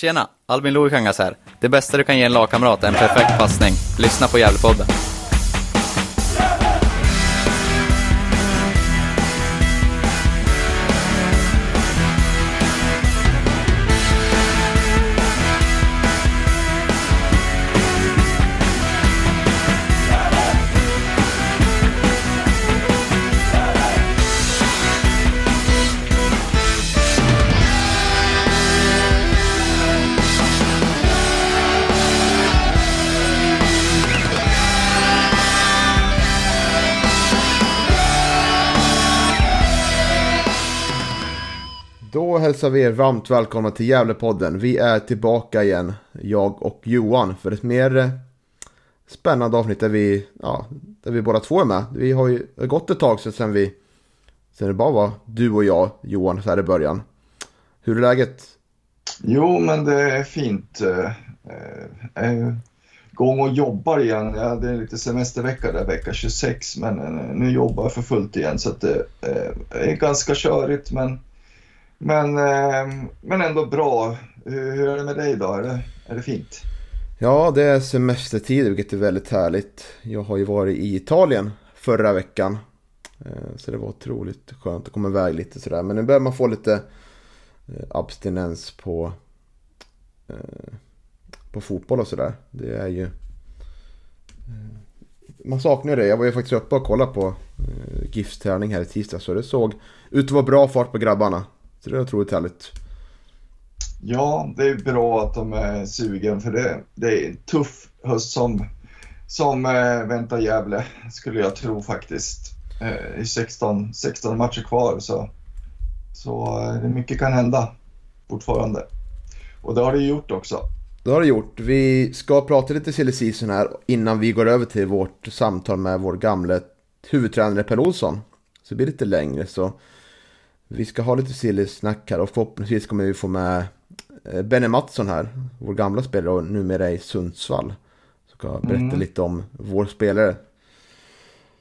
Tjena! Albin Lohikangas här. Det bästa du kan ge en lagkamrat är en perfekt passning. Lyssna på Gävlepodden. Hälsar vi er varmt välkomna till Gävlepodden. Vi är tillbaka igen, jag och Johan, för ett mer eh, spännande avsnitt där vi, ja, där vi båda två är med. Vi har ju gått ett tag sedan vi, sedan det bara var du och jag, Johan, så här i början. Hur är läget? Jo, men det är fint. Äh, äh, Gång och jobbar igen. Jag hade lite semestervecka där vecka 26, men nu jobbar jag för fullt igen så det äh, är ganska körigt, men men, ehm, men ändå bra. Hur, är det med dig då? Är det, är det fint? Ja, det är semestertid, vilket är väldigt härligt. Jag har ju varit i Italien förra veckan. Eh, så det var otroligt skönt att komma iväg lite sådär. Men nu börjar man få lite eh, abstinens på, eh, på fotboll och sådär. Det är ju... Man saknar ju det. Jag var ju faktiskt uppe och kollade på GIFs träning här i tisdag. Så det såg ut att vara bra fart på grabbarna. Det är otroligt härligt. Ja, det är bra att de är sugen för det, det är en tuff höst som, som eh, väntar Gävle, skulle jag tro faktiskt. Eh, 16, 16 matcher kvar så, så eh, mycket kan hända fortfarande. Och det har det gjort också. Det har det gjort. Vi ska prata lite silly season här innan vi går över till vårt samtal med vår gamle huvudtränare Per Olsson. Så det blir lite längre så vi ska ha lite silly snack här och förhoppningsvis kommer vi få med eh, Benny Mattsson här, vår gamla spelare och numera i Sundsvall. Så ska berätta Mm. lite om vår spelare.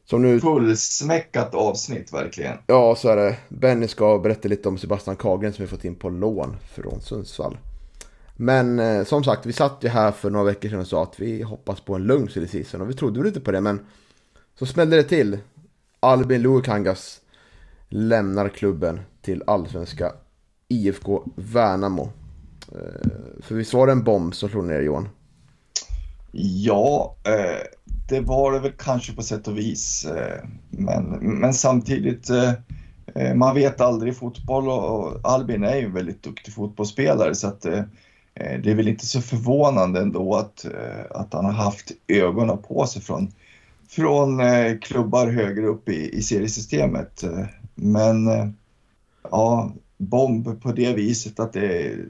Som nu, Fullsmäckat avsnitt verkligen. ja så är det. Benny ska berätta lite om Sebastian Kagren som vi fått in på lån från Sundsvall. Men eh, som sagt, vi satt ju här för några veckor sedan och sa att vi hoppas på en lugn silly season och vi trodde väl inte på det men så smällde det till. Albin Luukangas lämnar klubben till allsvenska IFK Värnamo. Eh, för visst var det en bomb som slog ner Johan? Ja, eh, det var det väl kanske på sätt och vis. Eh, men, men samtidigt, man vet aldrig i fotboll och, Albin är ju en väldigt duktig fotbollsspelare så att det är väl inte så förvånande ändå att, att han har haft ögonen på sig från, från klubbar högre upp i, i seriesystemet. Men eh, ja, bomb på det viset att det är,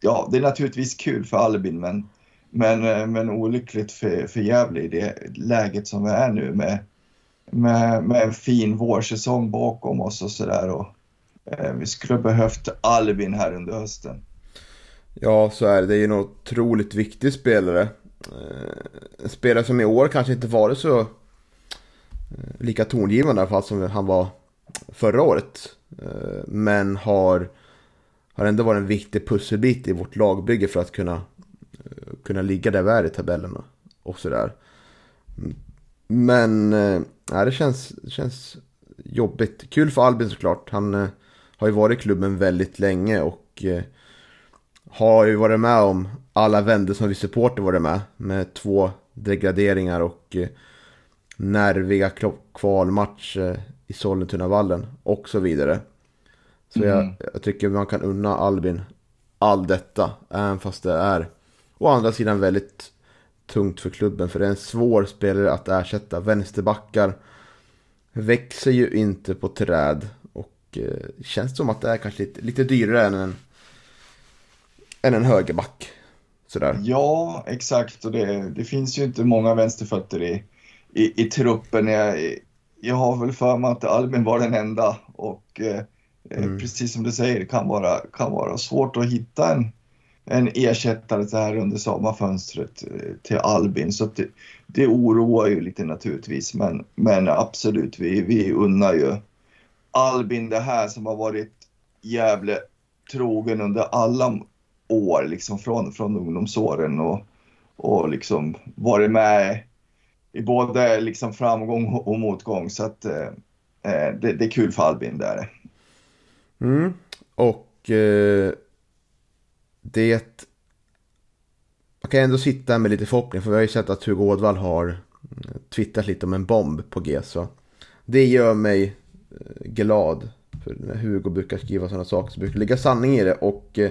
ja, det är naturligtvis kul för Albin men men, eh, men olyckligt för, för Gävle i det läget som vi är nu med, med, med en fin vårsäsong bakom oss och sådär. Eh, vi skulle behövt Albin här under hösten. Ja, så är det. Det är ju en otroligt viktig spelare. Eh, en spelare som i år kanske inte varit så lika tongivande i alla fall som han var förra året. Eh, men har, har ändå varit en viktig pusselbit i vårt lagbygge för att kunna, eh, kunna ligga där vi är i tabellen och- sådär. Men eh, det känns, känns jobbigt. Kul för Albin såklart. Han eh, har ju varit i klubben väldigt länge och har ju varit med om alla vändor som vi supporter varit med. Med två degraderingar och nerviga kvalmatcher i Sollentunavallen och så vidare. Så Mm. jag, jag tycker man kan unna Albin all detta, även fast det är å andra sidan väldigt tungt för klubben. För det är en svår spelare att ersätta. Vänsterbackar växer ju inte på träd. Och eh, känns som att det är kanske lite, lite dyrare än en, än en högerback. Sådär. Ja, exakt. Och det, det finns ju inte många vänsterfötter i, i, i truppen. Jag, jag har väl för mig att Albin var den enda och eh, Mm. precis som du säger, det kan vara, kan vara svårt att hitta en, en ersättare så här under sommarfönstret eh, till Albin. Så det, det oroar ju lite naturligtvis. Men, men absolut, vi, vi unnar ju Albin det här som har varit jävla trogen under alla år liksom från, från ungdomsåren och, och liksom varit med i både liksom framgång och motgång. Så att eh, eh, det, det, är kul för Albin, det är det. Mm. Och eh, det... Man kan ändå sitta med lite förhoppning för vi har ju sett att Hugo Ådvall har eh, twittrat lite om en bomb på G. Så det gör mig eh, glad. För när Hugo brukar skriva sådana saker så brukar det ligga sanning i det. Och eh,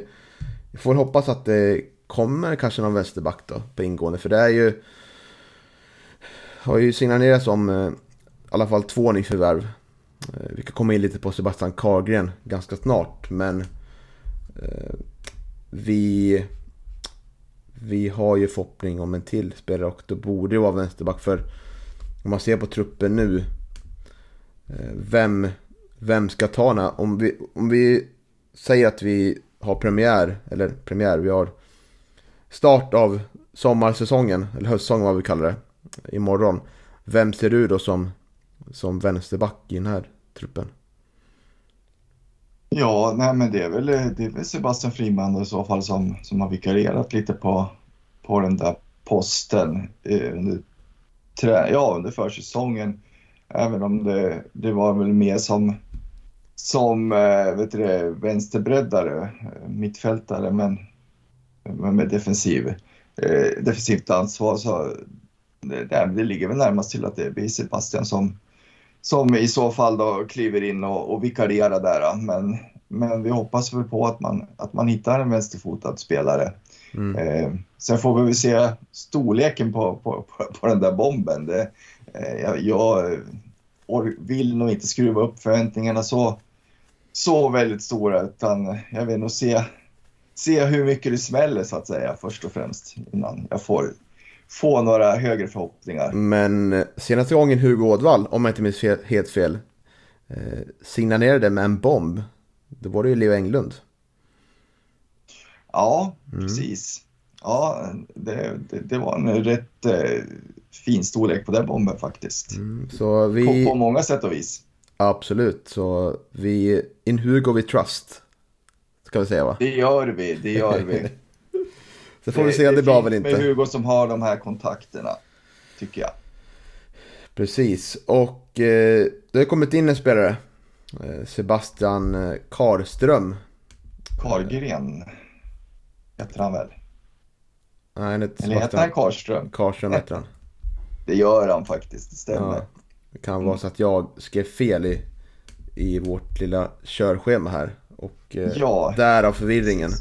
vi får väl att det kommer kanske någon vänsterback då på ingående. För det är ju... Har ju signalerats om eh, i alla fall två nyförvärv. Eh, vi kan komma in lite på Sebastian Karlgren ganska snart. Men eh, vi, vi har ju förhoppning om en till spelare och då borde det vara vänsterback. För om man ser på truppen nu. Eh, vem, vem ska ta den Om vi, om vi säger att vi har premiär, eller premiär, vi har start av sommarsäsongen, eller höstsäsongen vad vi kallar det, imorgon. Vem ser du då som, som vänsterback i den här truppen? Ja, nej men det är väl, det är väl Sebastian Friman i så fall som, som har vikarierat lite på, på den där posten eh, under, ja, under försäsongen. Även om det, det var väl mer som, som eh, vet du, vänsterbreddare, eh, mittfältare, men, men med defensiv, eh, defensivt ansvar. Så det, det ligger väl närmast till att det blir Sebastian som, som i så fall då kliver in och, och vikarierar där. Men, men vi hoppas väl på att man, att man hittar en vänsterfotad spelare. Mm. Eh, sen får vi väl se storleken på, på, på, på den där bomben. Det, eh, jag, jag vill nog inte skruva upp förväntningarna så, så väldigt stora utan jag vill nog se, se hur mycket det smäller så att säga först och främst innan jag får få några högre förhoppningar. Men eh, senaste gången Hugo Ådvall, om jag inte minns fel, helt fel, eh, signalerade med en bomb. Då var det ju Leo Englund. Ja, mm. precis. Ja, det, det, det, var en rätt eh, fin storlek på den bomben faktiskt. Mm, så vi... på, på många sätt och vis. Absolut, så vi... In Hugo we trust. Ska vi säga va? Det gör vi, det gör vi. Så får vi se, det, det bra väl inte. med Hugo som har de här kontakterna, tycker jag. Precis, och eh, det har kommit in en spelare. Eh, Sebastian eh, Karström. Kargren heter han väl? Nej, han heter Eller heter han Karström? Karström heter han. Det gör han faktiskt, det stämmer. Ja, det kan vara så att jag skrev fel i, i vårt lilla körschema här. Och eh, ja. därav förvirringen.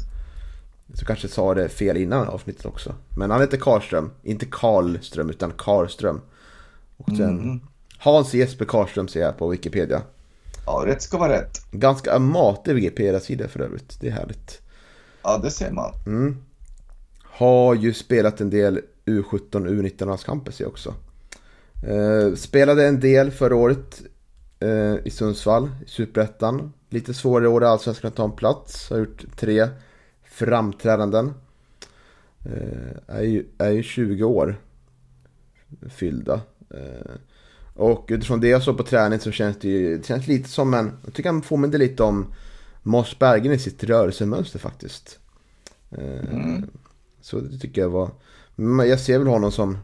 Så kanske sa det fel innan avsnittet också. Men han heter Karlström, inte Karlström utan Karlström. Och sen mm. Hans Jesper Karlström ser jag på Wikipedia. Ja, rätt ska vara rätt. Ganska matig Wikipedia-sida för övrigt. Det är härligt. Ja, det ser man. Mm. Har ju spelat en del U17 U19-landskamper ser jag också. Eh, spelade en del förra året eh, i Sundsvall, i Superettan. Lite svårare år i Allsvenskan att ta en plats. Har gjort tre framträdanden. Eh, är, ju, är ju 20 år fyllda. Eh, och utifrån det jag såg på träning så känns det ju det känns lite som en, jag tycker han påminner lite om Moss Bergen i sitt rörelsemönster faktiskt. Eh, mm. Så det tycker jag var, jag ser väl honom som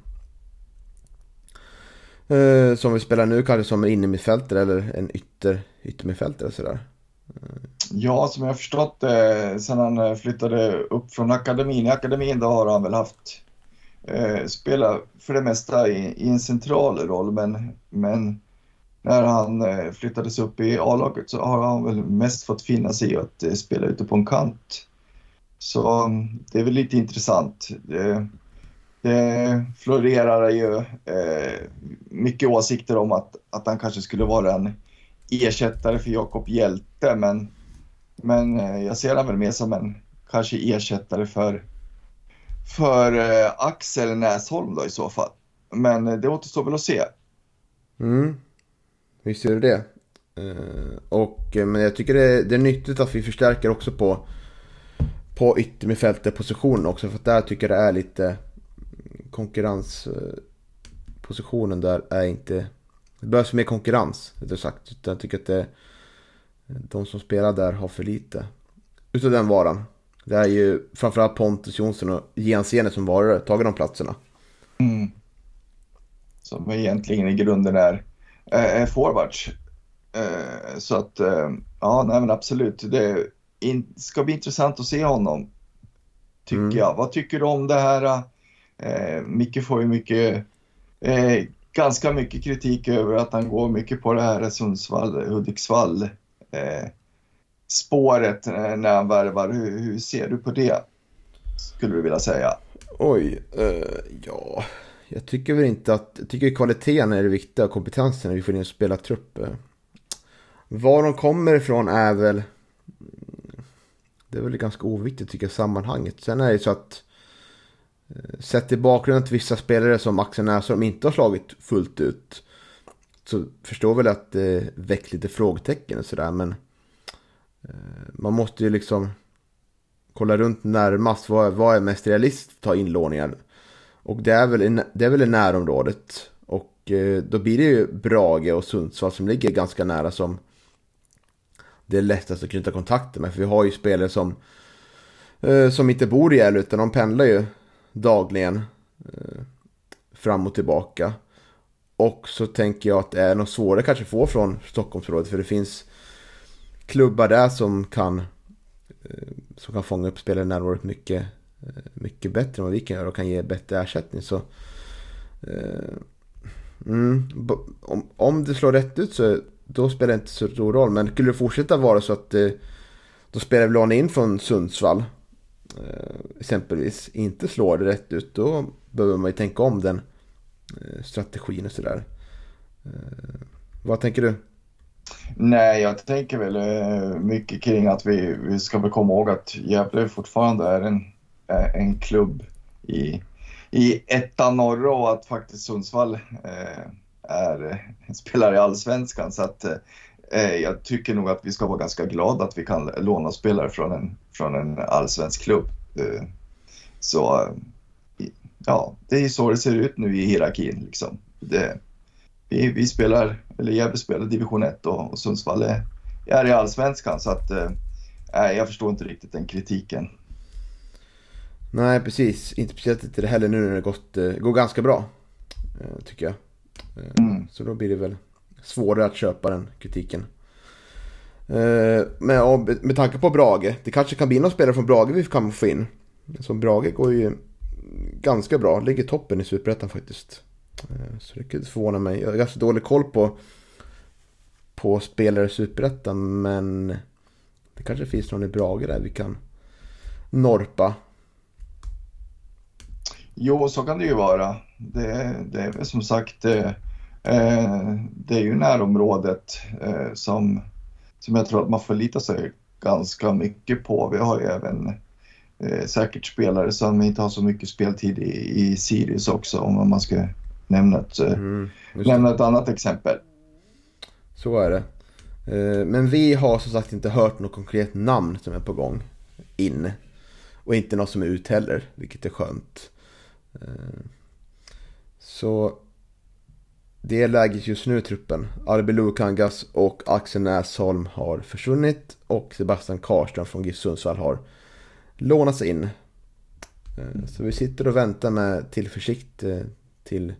som vi spelar nu kanske som en innermittfältare eller en ytter, yttermittfältare sådär. Ja, som jag har förstått det, sen han eh, flyttade upp från akademin. I akademin då har han väl haft eh, spelat för det mesta i, i, en central roll, men, men när han eh, flyttades upp i A-laget så har han väl mest fått finna sig i att eh, spela ute på en kant. Så mm, det är väl lite intressant. Det, det florerar ju eh, mycket åsikter om att, att han kanske skulle vara en ersättare för Jakob Hjälte, men, men eh, jag ser honom väl mer som en kanske ersättare för, för eh, Axel Näsholm då i så fall. Men eh, det återstår väl att se. Mm, visst gör det det. Och, men jag tycker det är, det är nyttigt att vi förstärker också på, på yttermittfältet positionen också. För att där tycker jag det är lite konkurrenspositionen där är inte det behövs mer konkurrens, rättare sagt. Jag tycker att det, de som spelar där har för lite utav den varan. Det är ju framförallt Pontus Jonsson och Jensene som var tagit de platserna. Mm. Som egentligen i grunden är, är forwards. Eh, så att, eh, ja, nej men absolut. Det in, ska bli intressant att se honom. Tycker mm. jag. Vad tycker du om det här? Eh, Micke får ju mycket, ganska mycket kritik över att han går mycket på det här Sundsvall, Hudiksvall eh, spåret eh, när han värvar. Hur, hur, ser du på det? Skulle du vilja säga. Oj, eh, ja. Jag tycker väl inte att, jag tycker kvaliteten är det viktiga och kompetensen när vi får in spela trupp. Var de kommer ifrån är väl, det är väl ganska oviktigt tycker jag sammanhanget. Sen är det så att Eh, Eh, sett i bakgrunden till vissa spelare som Axel Näsholm inte har slagit fullt ut. Så förstår väl att det väcker lite frågetecken och sådär men eh, man måste ju liksom kolla runt närmast. Vad, vad är mest realistiskt att ta inlåningar? Och det är väl, det är väl i närområdet. Och eh, då blir det ju Brage och Sundsvall som ligger ganska nära som det är lättast att knyta kontakter med. För vi har ju spelare som, som inte bor i Gävle utan de pendlar ju dagligen eh, fram och tillbaka. Och så tänker jag att det är något svårare kanske att få från Stockholmsområdet för det finns klubbar där som kan eh, som kan fånga upp spelare närvaret mycket, eh, mycket bättre än vad vi kan göra och kan ge bättre ersättning. Så, eh, mm, om, om det slår rätt ut så då spelar det inte så stor roll. Men skulle det fortsätta vara så att eh, då spelar vi lån in från Sundsvall Eh, exempelvis inte slår det rätt ut, då behöver man ju tänka om den eh, strategin och sådär. Eh, vad tänker du? Nej, jag tänker väl mycket kring att vi, vi ska väl komma ihåg att Gävle fortfarande är en, en klubb i, i ettan norra och att faktiskt Sundsvall är, spelar i allsvenskan. Så att jag tycker nog att vi ska vara ganska glada att vi kan låna spelare från en, från en allsvensk klubb. Eh, så ja, det är så det ser ut nu i hierarkin. Liksom. Det, vi, vi spelar, eller Gävle spelar division 1 och, och Sundsvall är, är i allsvenskan så att eh, jag förstår inte riktigt den kritiken. Nej, precis. Inte speciellt inte det heller nu när det gått, går ganska bra. Tycker jag. Mm. Så då blir det väl svårare att köpa den kritiken. Eh, men med tanke på Brage, det kanske kan bli någon spelare från Brage vi kan få in. Så Brage går ju ganska bra, ligger toppen i Superettan faktiskt. Eh, så det kan förvåna mig. Jag har ganska dålig koll på, på spelare i Superettan men det kanske finns någon i Brage där vi kan norpa. Jo, så kan det ju vara. Det, det är väl som sagt Det det är ju närområdet eh, som, som jag tror att man förlitar sig ganska mycket på. Vi har ju även eh, säkert spelare som inte har så mycket speltid i, i Sirius också om man ska nämna ett, mm, nämna ett annat exempel. Så är det. Men vi har som sagt inte hört något konkret namn som är på gång in. Och inte något som är ut heller, vilket är skönt. Så det är läget just nu i truppen. Arbi Lukangas och Axel Näsholm har försvunnit och Sebastian Karström från GIF Sundsvall har lånats in. Eh, så vi sitter och väntar med tillförsikt eh, till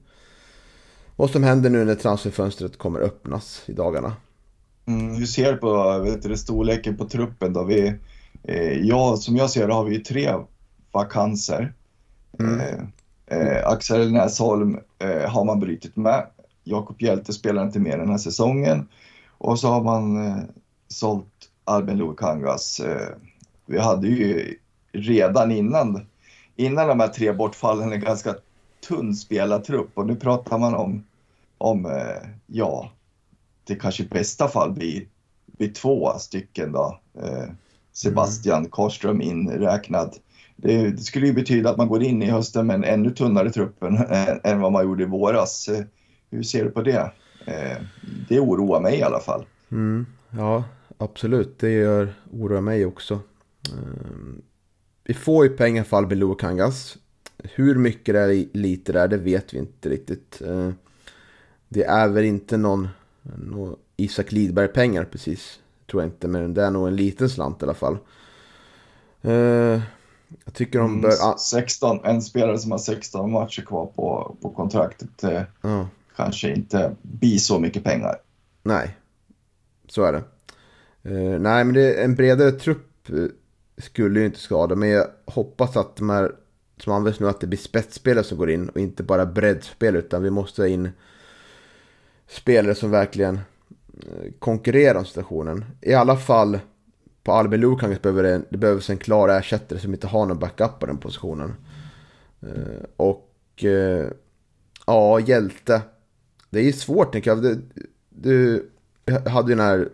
vad som händer nu när transferfönstret kommer öppnas i dagarna. Mm, hur ser du på vet du, storleken på truppen då? Vi, eh, ja, som jag ser det har vi ju tre vakanser. Mm. Eh, eh, Axel Näsholm eh, har man brutit med. Jakob Hjelte spelar inte mer den här säsongen. Och så har man eh, sålt Albin Lukangas. Eh, vi hade ju redan innan, innan de här tre bortfallen en ganska tunn spelartrupp och nu pratar man om, om eh, ja, det kanske i bästa fall blir, blir två stycken då. Eh, Sebastian mm. Karström inräknad. Det, det, skulle ju betyda att man går in i hösten med en ännu tunnare trupp än, än vad man gjorde i våras. Eh, hur ser du på det? Eh, det oroar mig i alla fall. Mm, ja, absolut. Det gör, oroar mig också. Eh, vi får ju pengar för Albin Lukangas. Hur mycket det är lite där, det vet vi inte riktigt. Eh, det är väl inte någon, någon Isak Lidberg-pengar precis. Tror jag inte, men det är nog en liten slant i alla fall. Uh, jag tycker de Mm, bör... 16, en spelare som har 16 matcher kvar på, på kontraktet eh, Ja, kanske inte blir så mycket pengar. nej, så är det. Uh, nej, men det, en bredare trupp eh, skulle ju inte skada. Men jag hoppas att de här som används nu att det blir spetsspelare som går in och inte bara breddspel utan vi måste ha in spelare som verkligen eh, konkurrerar om situationen. I alla fall på Albin Lukangas behöver det, det behövs en klar ersättare som inte har någon backup på den positionen. Och ja, hjälte. Det är ju svårt tänker jag. Du, du hade ju den här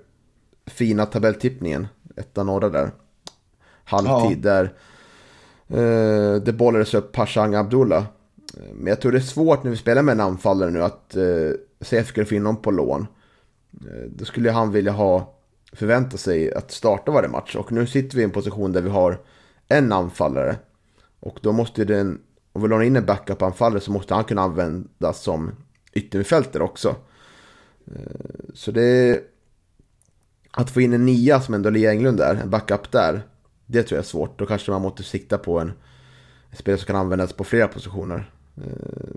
fina tabelltippningen, etta norra där. Halvtid där. Eh, det bollades upp Pashang Abdullah. Men jag tror det är svårt när vi spelar med en anfallare nu att eh, CF skulle få in någon på lån. Eh, då skulle han vilja ha, förvänta sig att starta varje match. Och nu sitter vi i en position där vi har en anfallare. Och då måste den, om vi lånar in en backup-anfallare så måste han kunna användas som yttermittfältare också. Eh, så det är... Att få in en nia som ändå Lia Englund där, en backup där. Det tror jag är svårt. Då kanske man måste sikta på en, en spelare som kan användas på flera positioner. Eh,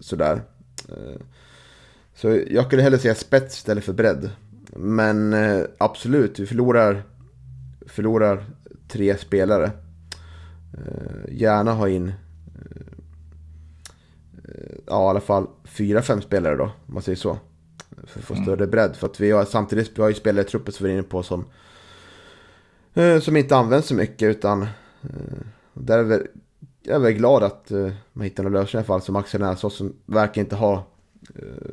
sådär. Eh, så jag skulle hellre säga spets istället för bredd. Men absolut, vi förlorar, förlorar tre spelare. Gärna ha in ja, i alla fall fyra, fem spelare då, om man säger så. För att få större bredd. För att vi har samtidigt, vi har ju spelare i truppen som vi är inne på som eh, som inte används så mycket utan eh, där är vi, jag är väl glad att eh, man hittar en lösning i alla fall som Axel Näsås som verkar inte ha eh,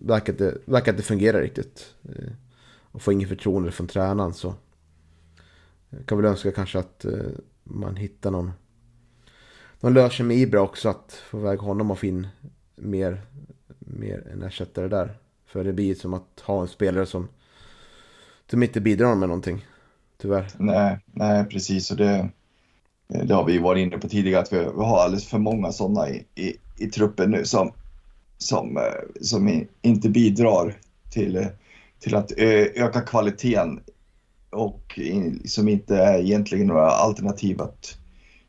verkar, inte, verkar inte fungera riktigt. Eh, och får ingen förtroende från tränaren så jag kan väl önska kanske att eh, man hittar någon de löser sig med Ibra också att få iväg honom och få in mer, mer en ersättare där. För det blir som att ha en spelare som, som inte bidrar med någonting. Tyvärr. Nej, nej precis. Och det, det har vi varit inne på tidigare att vi, vi har alldeles för många sådana i, i, i truppen nu som, som, eh, som inte bidrar till, eh, till att ö, öka kvaliteten och in, som inte är egentligen några alternativ att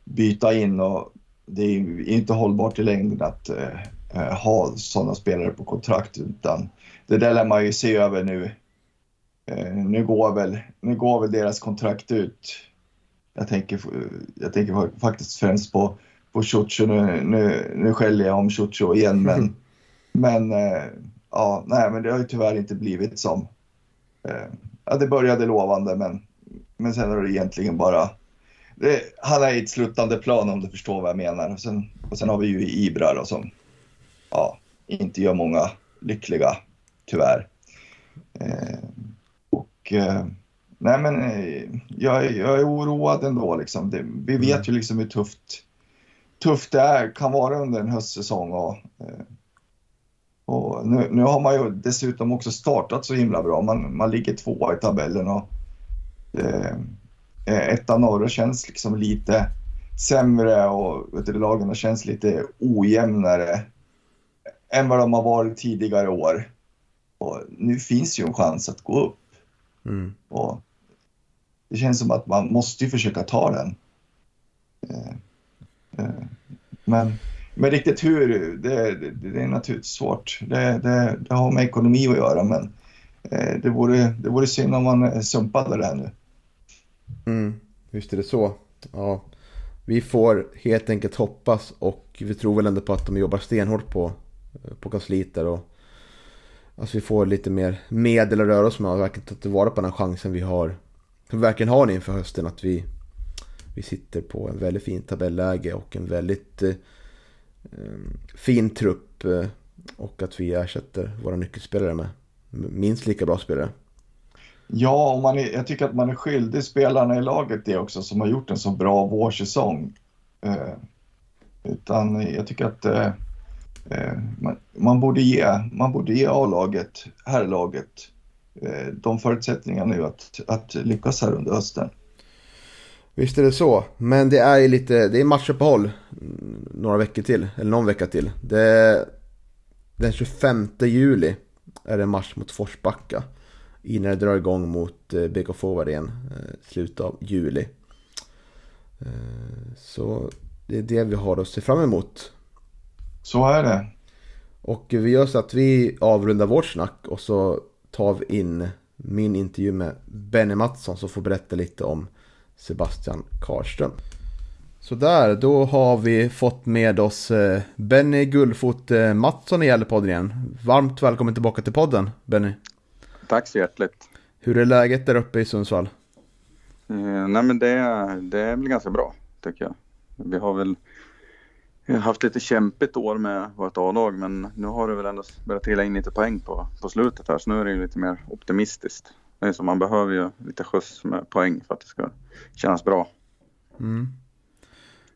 byta in. Och det är inte hållbart i längden att eh, eh, ha sådana spelare på kontrakt utan det där lär man ju se över nu Eh, nu, går väl, nu går väl deras kontrakt ut. Jag tänker, jag tänker faktiskt främst på, på Ciuccio. Nu, nu, nu skäller jag om Ciuccio igen, men, men, eh, ja, nej, men det har ju tyvärr inte blivit som... Ja, det började lovande, men, men sen har det egentligen bara... Det, han är i ett sluttande plan om du förstår vad jag menar. Och sen, och sen har vi ju Ibra då, som ja, inte gör många lyckliga, tyvärr. Eh, och eh, nej men eh, jag, jag är oroad ändå liksom. Det, vi vet ju liksom hur tufft, tufft det är, kan vara under en höstsäsong. Och, eh, och nu, nu har man ju dessutom också startat så himla bra. Man, man ligger tvåa i tabellen och eh, ettan norra känns liksom lite sämre och vet du, lagen känns lite ojämnare än vad de har varit tidigare år. Och nu finns ju en chans att gå upp. Mm. Och det känns som att man måste ju försöka ta den. Eh, eh, men, men riktigt hur, det, det, det är naturligtvis svårt. Det, det, det har med ekonomi att göra men eh, det, vore, det vore synd om man sumpade det här nu. Mm. Visst är det så. Ja. Vi får helt enkelt hoppas och vi tror väl ändå på att de jobbar stenhårt på, eh, på kansliet där och Alltså vi får lite mer medel att röra oss med och verkligen ta tillvara på den chansen vi har. Som vi verkligen har inför hösten att vi, vi sitter på en väldigt fin tabelläge och en väldigt eh, ehm, fin trupp. Eh, och att vi ersätter våra nyckelspelare med minst lika bra spelare. Ja, och man är, jag tycker att man är skyldig spelarna i laget det också som har gjort en så bra vårsäsong. Eh, utan jag tycker att eh, eh, man, man, borde ge, man borde ge A-laget, herrlaget, eh, de förutsättningarna nu att, att lyckas här under hösten. Visst är det så, men det är ju lite, det är matchuppehåll några veckor till, eller någon vecka till. Det, den 25 juli är det match mot Forsbacka innan det drar igång mot BK Forward igen, slutet av juli. Eh, så det är det vi har att se fram emot. Så är det. Och vi gör så att vi avrundar vårt snack och så tar vi in min intervju med Benny Mattsson som får berätta lite om Sebastian Karlström. Så där, då har vi fått med oss eh, Benny Gullfot eh, Mattsson i Gällepodden igen. Varmt välkommen tillbaka till podden, Benny. Tack så hjärtligt. Hur är läget där uppe i Sundsvall? Eh, nej men det, det är väl ganska bra, tycker jag. Vi har väl haft lite kämpigt år med vårt A-lag, men nu har det väl ändå börjat trilla in lite poäng på, på slutet här, så nu är det lite mer optimistiskt. Det är så man behöver ju lite skjuts med poäng för att det ska kännas bra. Mm.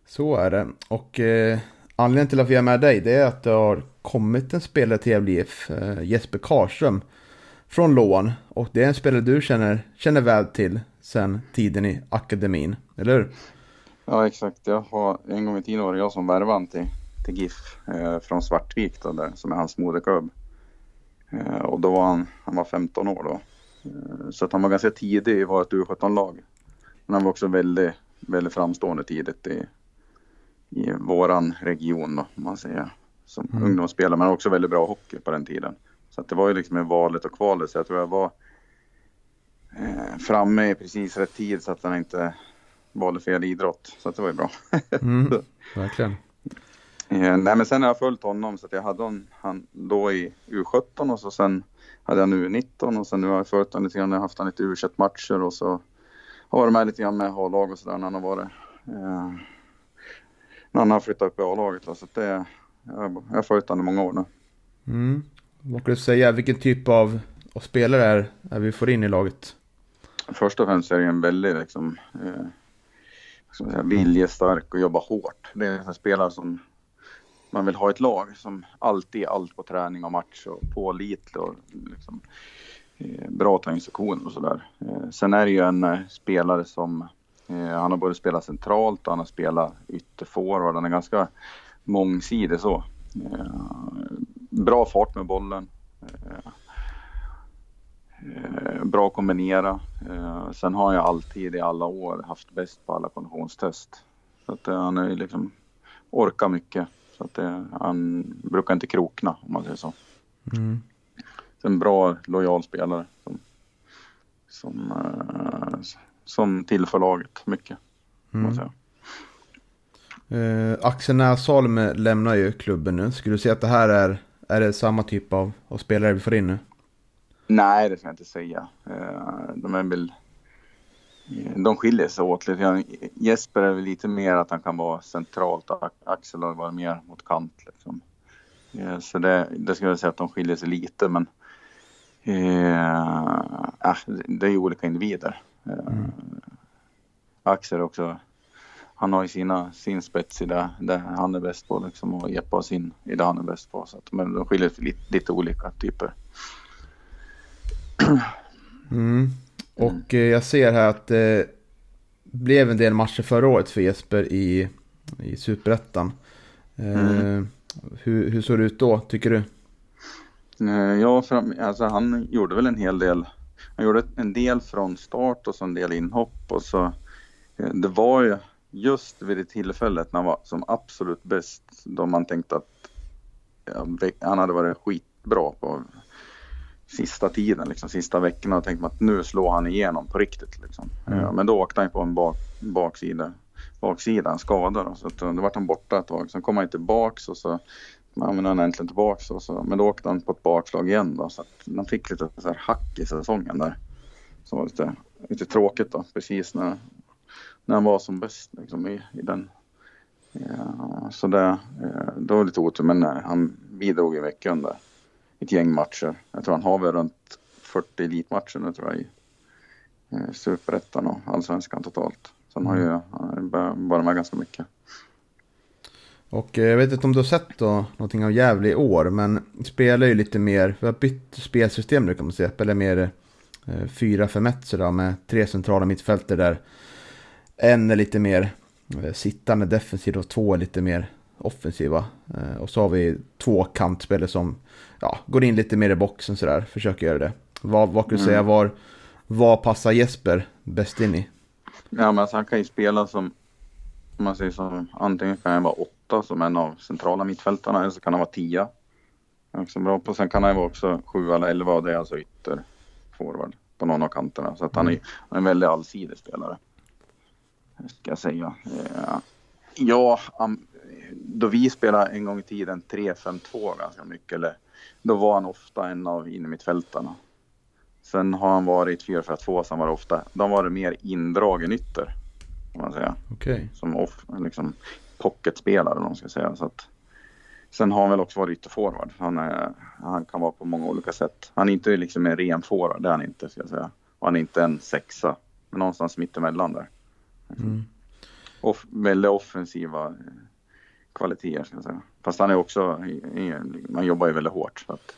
Så är det. Och eh, anledningen till att vi är med dig det är att det har kommit en spelare till Gävle IF, eh, Jesper Karlström, från lån. Och det är en spelare du känner, känner väl till sen tiden i akademin, eller hur? Ja exakt, jag har, en gång i tiden var det jag som värvade till, till GIF eh, från Svartvik då, där, som är hans moderklubb. Eh, och då var han, han var 15 år då. Eh, så att han var ganska tidig i vårt U17-lag. Men han var också väldigt, väldigt framstående tidigt i, i våran region då, om man säger. Som mm. ungdomsspelare, men också väldigt bra hockey på den tiden. Så att det var ju liksom en valet och kvalet, så jag tror jag var eh, framme i precis rätt tid så att han inte valde fel idrott. Så att det var ju bra. mm, verkligen. Eh, nej men sen har jag följt honom så att jag hade hon, han då i U17 och så sen hade jag nu U19 och sen nu har jag följt honom lite grann, jag har haft honom lite u matcher och så har varit med lite grann med A-lag och sådär när han har varit eh, när han har flyttat upp i A-laget. Så att det, jag, jag har följt honom i många år nu. Mm. Vad kan du säga, vilken typ av, av spelare är, är vi får in i laget? Först och främst är det en väldigt liksom, eh, säga, viljestark och jobbar hårt. Det är en spelare som man vill ha ett lag som alltid är allt på träning och match och pålitlig och liksom, eh, bra ta instruktioner och sådär. Eh, sen är det ju en eh, spelare som eh, han har både spelat centralt och han har spelat ytterforward. Han är ganska mångsidig så. Eh, Bra fart med bollen. Bra att kombinera. Sen har jag alltid i alla år haft bäst på alla konditionstest. Så att han är liksom orkar mycket. Så att det, han brukar inte krokna om man säger så. Mm. Så en bra, lojal spelare som, som, som tillför laget mycket. Mm. Man säga. Uh, Axel Näsholm lämnar ju klubben nu. Skulle du säga att det här är, är det samma typ av, av spelare vi får in nu? Nej, det ska jag inte säga. Uh, de är väl de skiljer sig åt lite grann. Jesper är väl lite mer att han kan vara centralt och Axel har varit mer mot kant. Liksom. Så det, det skulle jag säga att de skiljer sig lite men eh, det är ju olika individer. Mm. Axel också, han har ju sina, sin spets i det, det han är bäst på liksom, och Jeppe har sin i det han är bäst på. Så att, men de skiljer sig lite, lite olika typer. Mm. Och eh, jag ser här att det blev en del matcher förra året för Jesper i, i Superettan. Eh, mm. hur, hur såg det ut då, tycker du? Eh, ja, fram, alltså han gjorde väl en hel del. Han gjorde en del från start och så en del inhopp och så. Det var ju just vid det tillfället när han var som absolut bäst då man tänkte att ja, han hade varit skitbra på sista tiden, liksom, sista veckorna och tänkte man att nu slår han igenom på riktigt. Liksom. Mm. Men då åkte han på en bak, baksida, baksida, en skada. Då, så att, då var han borta ett tag. Sen kom han tillbaks och så ja, men han äntligen tillbaks. Och så, men då åkte han på ett bakslag igen då, så att han fick lite så här hack i säsongen där. Som var lite, lite tråkigt då, precis när, när han var som bäst liksom, i, i den. Ja, så det, det var lite otur, men nej, han bidrog i veckan där ett gäng matcher. Jag tror han har väl runt 40 elitmatcher nu tror jag i eh, superettan och allsvenskan totalt. Så han har ju varit med ganska mycket. Och eh, jag vet inte om du har sett då någonting av Gävle i år, men spelar ju lite mer, vi har bytt spelsystem nu kan man säga, spelar mer 4-5-1 eh, sådär med tre centrala mittfälter där. En är lite mer sittande defensiv och två är lite mer offensiva. Och så har vi två kantspelare som ja, går in lite mer i boxen sådär, försöker göra det. Vad, vad kan du mm. säga, var, vad passar Jesper bäst in i? Ja, men alltså, han kan ju spela som Om man säger så, antingen kan jag vara åtta som en av centrala mittfältarna eller så kan han vara tia. Är också bra på. Sen kan han vara också sju eller elva och det är alltså ytterforward på någon av kanterna. Så att han är, han är en väldigt allsidig spelare. Ska jag säga. Eh, Ja, då vi spelade en gång i tiden 3-5-2 ganska mycket, eller, då var han ofta en av innermittfältarna. Sen har han varit 4-4-2, så han var ofta, de var det mer indragen ytter, kan man säga. Okej. Som off, liksom pocketspelare, om man ska säga. Så att, sen har han väl också varit ytterforward. Han, är, han kan vara på många olika sätt. Han är inte liksom en ren forward, det är han inte, ska jag säga. Och han är inte en sexa, men någonstans mittemellan där. Mm. Off, väldigt offensiva eh, kvaliteter ska jag säga. Fast han är också, man jobbar ju väldigt hårt så att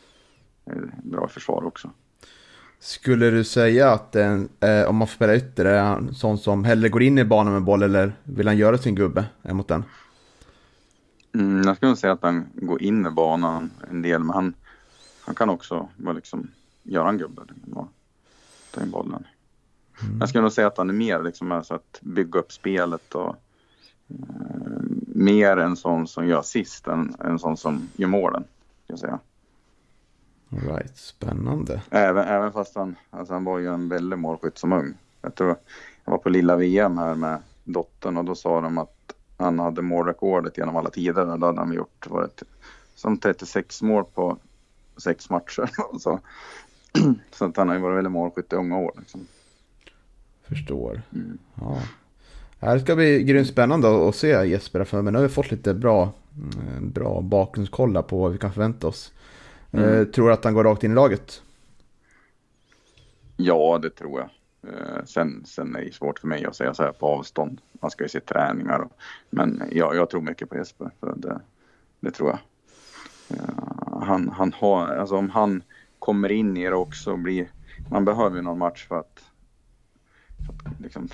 det är bra försvar också. Skulle du säga att eh, om man får spela ytter, är han sån som hellre går in i banan med boll eller vill han göra sin gubbe emot den? Mm, jag skulle säga att han går in i banan en del, men han, han kan också liksom, göra en gubbe. Liksom, ta in bollen. Jag skulle nog säga att han är mer liksom, alltså att bygga upp spelet och eh, mer en sån som gör assist än en sån som gör målen. Ska jag säga. All right, spännande. Även, även fast han, alltså han var ju en väldig målskytt som ung. Jag, tror, jag var på lilla VM här med dottern och då sa de att han hade målrekordet genom alla tider. Då hade han gjort var det, som 36 mål på sex matcher. så, så att han har ju varit väldigt målskytt i unga år. Liksom. Förstår. Mm. Ja. Det här ska bli grymt spännande att se Jesper för men nu har vi fått lite bra, mm, bra bakgrundskoll där på vad vi kan förvänta oss. Mm. Eh, tror du att han går rakt in i laget? Ja, det tror jag. Eh, sen, sen är det svårt för mig att säga så här på avstånd. Man ska ju se träningar. Och, men ja, jag tror mycket på Jesper. För det, det tror jag. Eh, han, han har, alltså om han kommer in i det också och blir, man behöver ju någon match för att, att liksom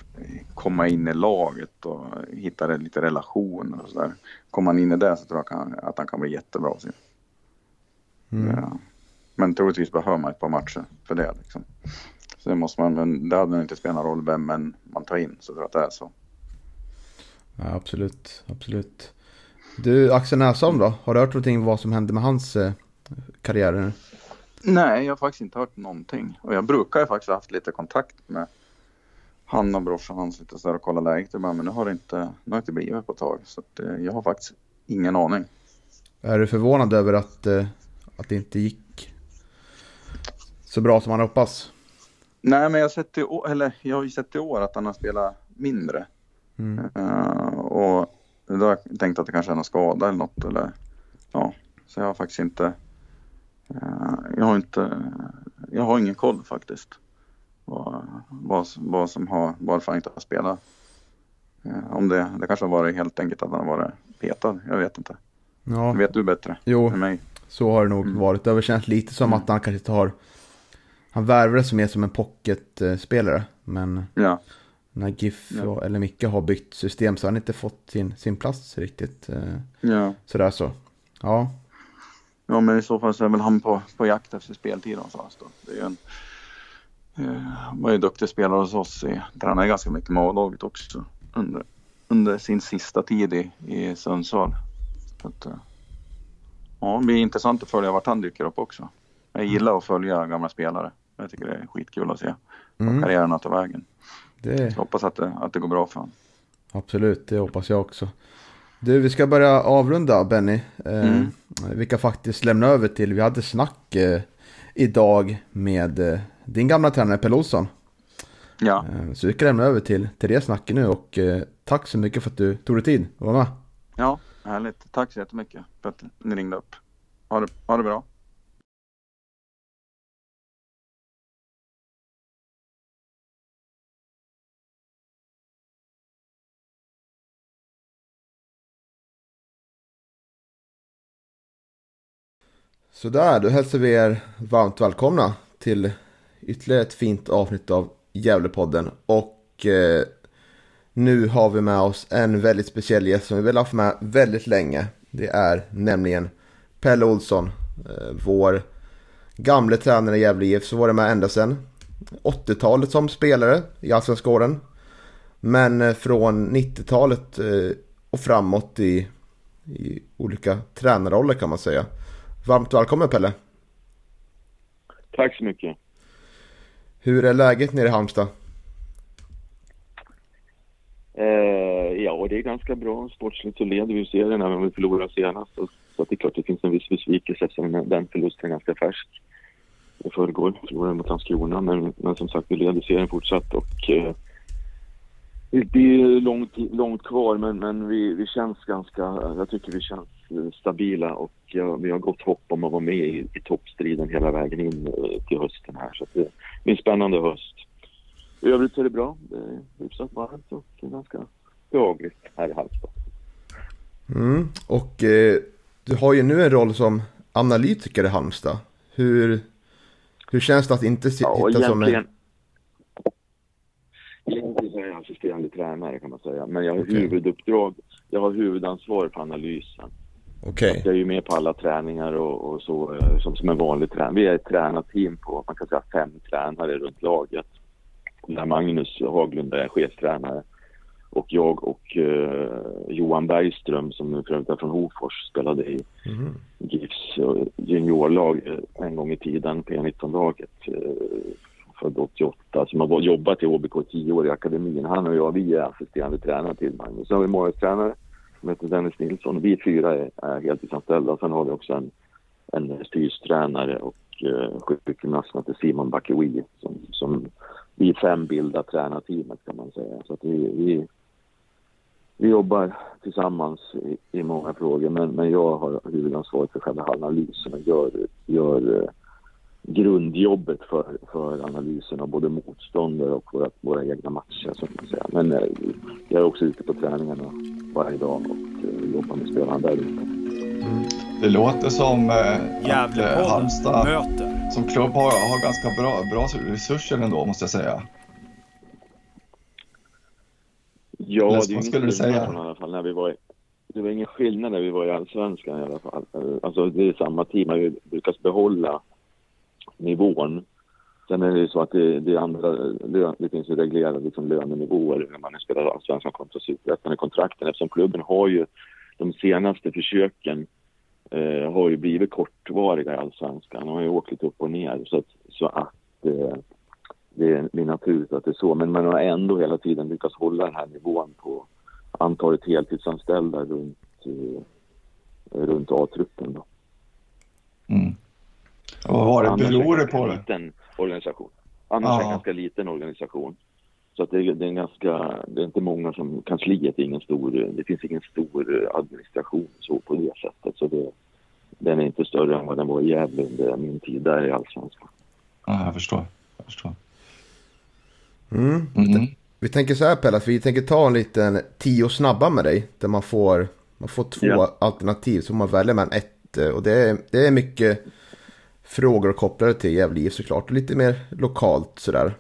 komma in i laget och hitta lite relationer och sådär. Kommer han in i det så tror jag kan, att han kan bli jättebra. Mm. Ja. Men troligtvis behöver man ett par matcher för det. Liksom. Så det måste man, men det hade inte spelat någon roll vem men man tar in, så tror jag att det är så. Ja, absolut, absolut. Du, Axel Näsholm då? Har du hört någonting vad som hände med hans eh, karriär nu? Nej, jag har faktiskt inte hört någonting. Och jag brukar ju faktiskt ha haft lite kontakt med han och brorsan hans lite så där och kolla läget. Bara, Men nu har det inte, nu har det inte blivit på ett tag. Så att, eh, jag har faktiskt ingen aning. Är du förvånad över att, eh, att det inte gick så bra som man hoppas? Nej, men jag sett i år, eller, jag har ju sett i år att han har spelat mindre. Mm. Eh, och då har jag tänkt att det kanske är någon skada eller något. Eller, ja, så jag har faktiskt inte... eh, jag har inte... Jag har ingen koll faktiskt. Vad, vad, vad som har, varför han inte har spelat. Eh, om det, det kanske har varit helt enkelt att han har varit petad. Jag vet inte. Ja, Det vet du bättre jo, än mig. så har det nog Mm. varit. Det har känts lite som att han kanske inte har... Han värvades mer som en pocketspelare. Men Ja, när GIF Ja. eller Micke har byggt system så har han inte fått sin, sin plats riktigt. eh, ja. Sådär så. Ja, Ja, men i så fall så är väl han på, på jakt efter speltid någonstans då. Det är ju en, eh, han var ju duktig spelare hos oss. Tränade ganska mycket med A-laget också under, under sin sista tid i, i Sundsvall. Så att, eh, ja, det blir intressant att följa vart han dyker upp också. Jag gillar att följa gamla spelare. Jag tycker det är skitkul att se vart mm, karriärerna tar vägen. det, Så hoppas att det, att det går bra för honom. absolut. Det hoppas jag också. Du, vi ska börja avrunda Benny. Eh, Mm. Vi kan faktiskt lämna över till, vi hade snack eh, idag med eh, din gamla tränare Pelle Olsson. Ja, Eh, så vi kan lämna över till, till det snacket nu och eh, tack så mycket för att du tog dig tid att vara med. ja, härligt. Tack så jättemycket för att ni ringde upp. Ha det, ha det bra. Sådär, då hälsar vi er varmt välkomna till ytterligare ett fint avsnitt av Gävlepodden. Och eh, nu har vi med oss en väldigt speciell gäst som vi vill ha med väldigt länge. Det är nämligen Pelle Olsson, eh, vår gamle tränare i Gävle IF, som varit med ända sedan 80-talet som spelare i Allsvenska åren. Men eh, från 90-talet eh, och framåt i, i olika tränarroller kan man säga. Varmt välkommen Pelle! Tack så mycket! Hur är läget nere i Halmstad? Eh, ja, det är ganska bra. Sportsligt så leder vi serien även om vi förlorade senast. Så, så det är klart det finns en viss besvikelse eftersom den förlusten är ganska färsk. I förrgår förlorade vi mot Landskrona men, men som sagt vi leder serien fortsatt och eh, det är långt, långt kvar men, men vi, vi känns ganska, jag tycker vi känns stabila och ja, vi har gott hopp om att vara med i, i toppstriden hela vägen in eh, till hösten här. Så det blir en spännande höst. I övrigt är det bra. Det är hyfsat varmt och ganska behagligt här i Halmstad. Mm. Och eh, du har ju nu en roll som analytiker i Halmstad. Hur, hur känns det att inte sitta ja, som en... Egentligen så är jag assisterande tränare kan man säga. Men jag har okay. huvuduppdrag. Jag har huvudansvar för analysen. Okay. Jag är ju med på alla träningar och, och så eh, som, som en vanlig tränare. Vi är ett tränarteam på, man kan säga fem tränare runt laget. Där Magnus Haglund är chefstränare. Och jag och eh, Johan Bergström som för övrigt är från Hofors spelade i mm. GIFs juniorlag eh, en gång i tiden, P19-laget. Eh, född 88 som har jobbat i HBK 10 år i akademin. Han och jag, vi är assisterande tränare till Magnus. Sen har vi målvaktstränare som heter Dennis Nilsson. Vi fyra är, är heltidsanställda. Sen har vi också en, en styrstränare och eh, sjukgymnast som heter Simon Bakewi som, som vi fem bildar tränarteamet kan man säga. Så att vi, vi, vi jobbar tillsammans i, i många frågor men, men jag har huvudansvaret för själva analysen och gör, gör eh, grundjobbet för, för analysen av både motståndare och våra, våra egna matcher. Så kan säga. Men eh, jag är också ute på träningarna varje dag och eh, jobbar med spelarna där ute. Mm. Det låter som eh, att eh, Halmstad möter. som klubb har, har ganska bra, bra resurser ändå måste jag säga. Ja, Eller, det är skulle du säga? I alla fall, när vi var, det var ingen skillnad när vi var i Allsvenskan i alla fall. Alltså det är samma team, vi lyckas behålla nivån. Sen är det ju så att det, det, andra, det finns ju reglerade liksom lönenivåer när man spelar allsvenskan kontra superettan i kontrakten eftersom klubben har ju de senaste försöken eh, har ju blivit kortvariga i allsvenskan. De har ju åkt lite upp och ner så att, så att eh, det är naturligt att det är så. Men man har ändå hela tiden lyckats hålla den här nivån på antalet heltidsanställda runt, eh, runt A-truppen. Då. Mm. Vad var det? Beror det på det? liten organisation. Annars ja. är det en ganska liten organisation. Så att det, det, är ganska, det är inte många som, kansliet är ingen stor, det finns ingen stor administration så på det sättet. Så det, den är inte större än vad den var i Gävle under min tid där i Allsvenskan. Ja, jag förstår. Jag förstår. Mm. Mm. Vi tänker så här Pelle, vi tänker ta en liten tio snabba med dig. Där man får, man får två ja. alternativ som man väljer mellan ett. Och det är, det är mycket frågor kopplade till Gävle IF såklart. Och lite mer lokalt sådär.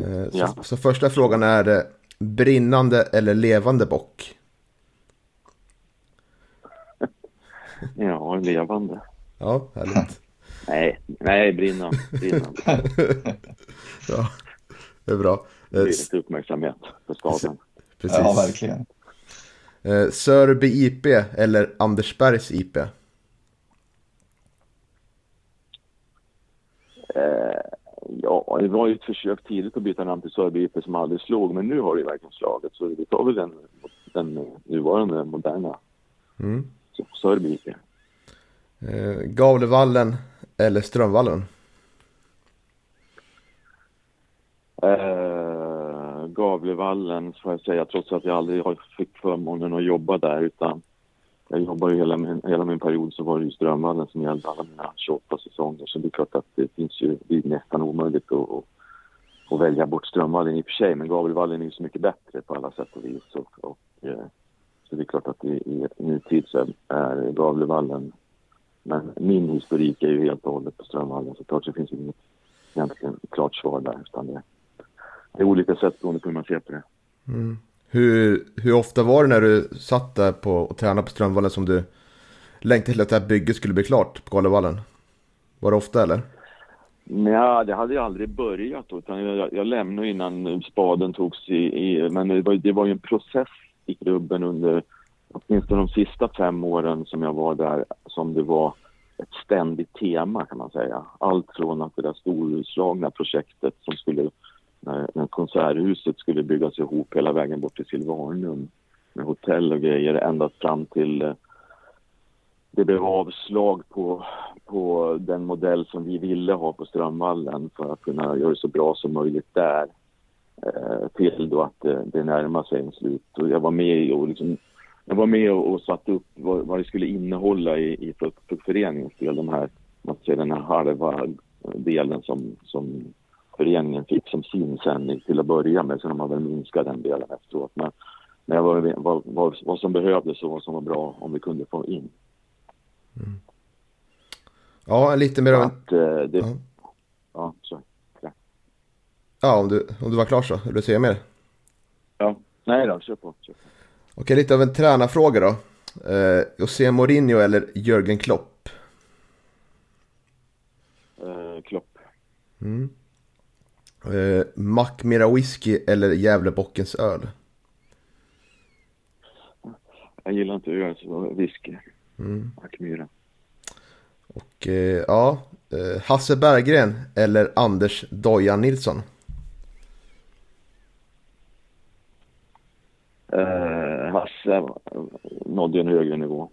Eh, så, ja. så första frågan är brinnande eller levande bock? Ja, levande. Ja, härligt. nej, nej, brinnande. brinnande. ja, det är bra. Det är lite uppmärksamhet för staden. Precis. Ja, verkligen. Eh, Sörby IP eller Andersbergs IP? Eh, ja, det var ju ett försök tidigt att byta namn till Sörby IP som aldrig slog, men nu har det ju verkligen slagit. Så vi tar väl den, den nuvarande moderna mm. IP. Eh, Gavlevallen eller Strömvallen? Eh, Gavlevallen får jag säga, trots att jag aldrig har fick förmånen att jobba där utan jag jobbade ju hela min, hela min period så var det ju Strömvallen som gällde alla mina 28 säsonger. Så det är klart att det finns ju, det är nästan omöjligt att, att, att välja bort Strömvallen i och för sig. Men Gabrielvallen är ju så mycket bättre på alla sätt och vis. Och, och, eh, så det är klart att i, i nutid så är Gavlevallen men min historik är ju helt och hållet på Strömvallen så klart så finns det inget egentligen klart svar där. Utan det, det är olika sätt beroende på hur man ser på det. Mm. Hur, hur ofta var det när du satt där på, och tränade på Strömvallen som du längtade till att det här bygget skulle bli klart på Galevallen? Var det ofta eller? Nej, det hade jag aldrig börjat utan jag, jag lämnade innan spaden togs i, i men det var, det var ju en process i klubben under åtminstone de sista fem åren som jag var där som det var ett ständigt tema kan man säga. Allt från att det där storslagna projektet som skulle, när, när konserthuset skulle byggas ihop hela vägen bort till Silvanum med hotell och grejer ända fram till eh, det blev avslag på, på den modell som vi ville ha på Strömvallen för att kunna göra det så bra som möjligt där. Eh, till då att det, det närmar sig en slut. Och jag var med och liksom, jag var med och, och satte upp vad, vad det skulle innehålla i, i för, för föreningens del. De här, man ser den här halva delen som, som föreningen fick som sin sändning till att börja med. Sen har man väl minskat den delen efteråt. Men, men var, vad, vad, vad som behövdes och vad som var bra om vi kunde få in. Mm. Ja, lite mer. Att, eh, det, Ja. ja, så. Ja, om du, om du var klar så. Vill du säga mer? Ja, nej då, kör på. Kör på. Okej, lite av en tränarfråga då. Eh, José Mourinho eller Jörgen Klopp? Eh, Klopp. Mm. Eh, Mackmyra whisky eller Gävlebockens öl? Jag gillar inte öl, så whisky. Mm. Ackmyra. Och eh, ja, eh, Hasse Berggren eller Anders Dojan Nilsson? Eh, Hasse nådde en högre nivå.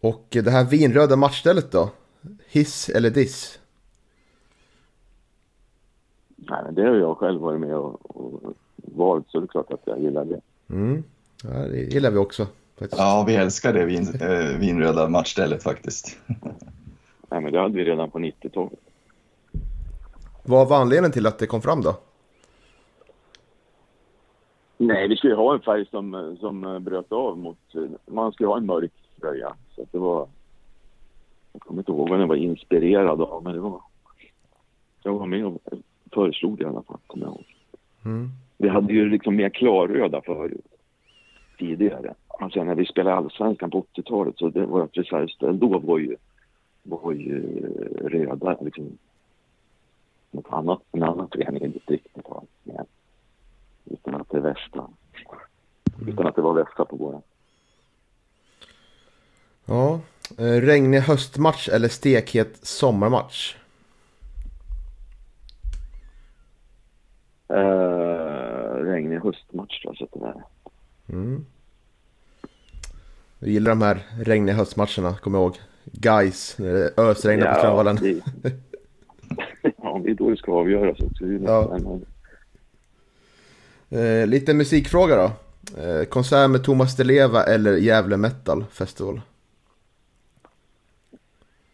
Och det här vinröda matchstället då? Hiss eller diss? Nej, men det har jag själv varit med och, och valt, så det är klart att jag gillar det. Mm. Ja, det gillar vi också. Faktiskt. Ja, vi älskar det vin, äh, vinröda matchstället faktiskt. Nej, men det hade vi redan på 90-talet. Vad var anledningen till att det kom fram då? Nej, vi skulle ju ha en färg som, som bröt av mot... Man skulle ha en mörk tröja. Så att det var... Jag kommer inte ihåg vad den var inspirerad av, men det var... Jag var med och föreslog det i alla fall, kommer jag ihåg. Mm. Vi hade ju liksom mer klarröda förut, tidigare. Alltså när vi spelade allsvenskan på 80-talet så det var ett reservställ då var ju, var ju röda liksom något annat, en annan förening i distriktet har med. Utan att det är västra. Utan att det var västra på våra. Ja, eh, regnig höstmatch eller stekhet sommarmatch? Eh, regnig höstmatch tror jag så att det där. Mm. Jag gillar de här regniga höstmatcherna, kommer jag ihåg. Guys, när det ösregnar på Strömvallen. det, ja, det är då det ska avgöras också. Är Ja. Eh, lite musikfråga då. Eh, konsert med Thomas Di Leva eller Gävle Metal Festival?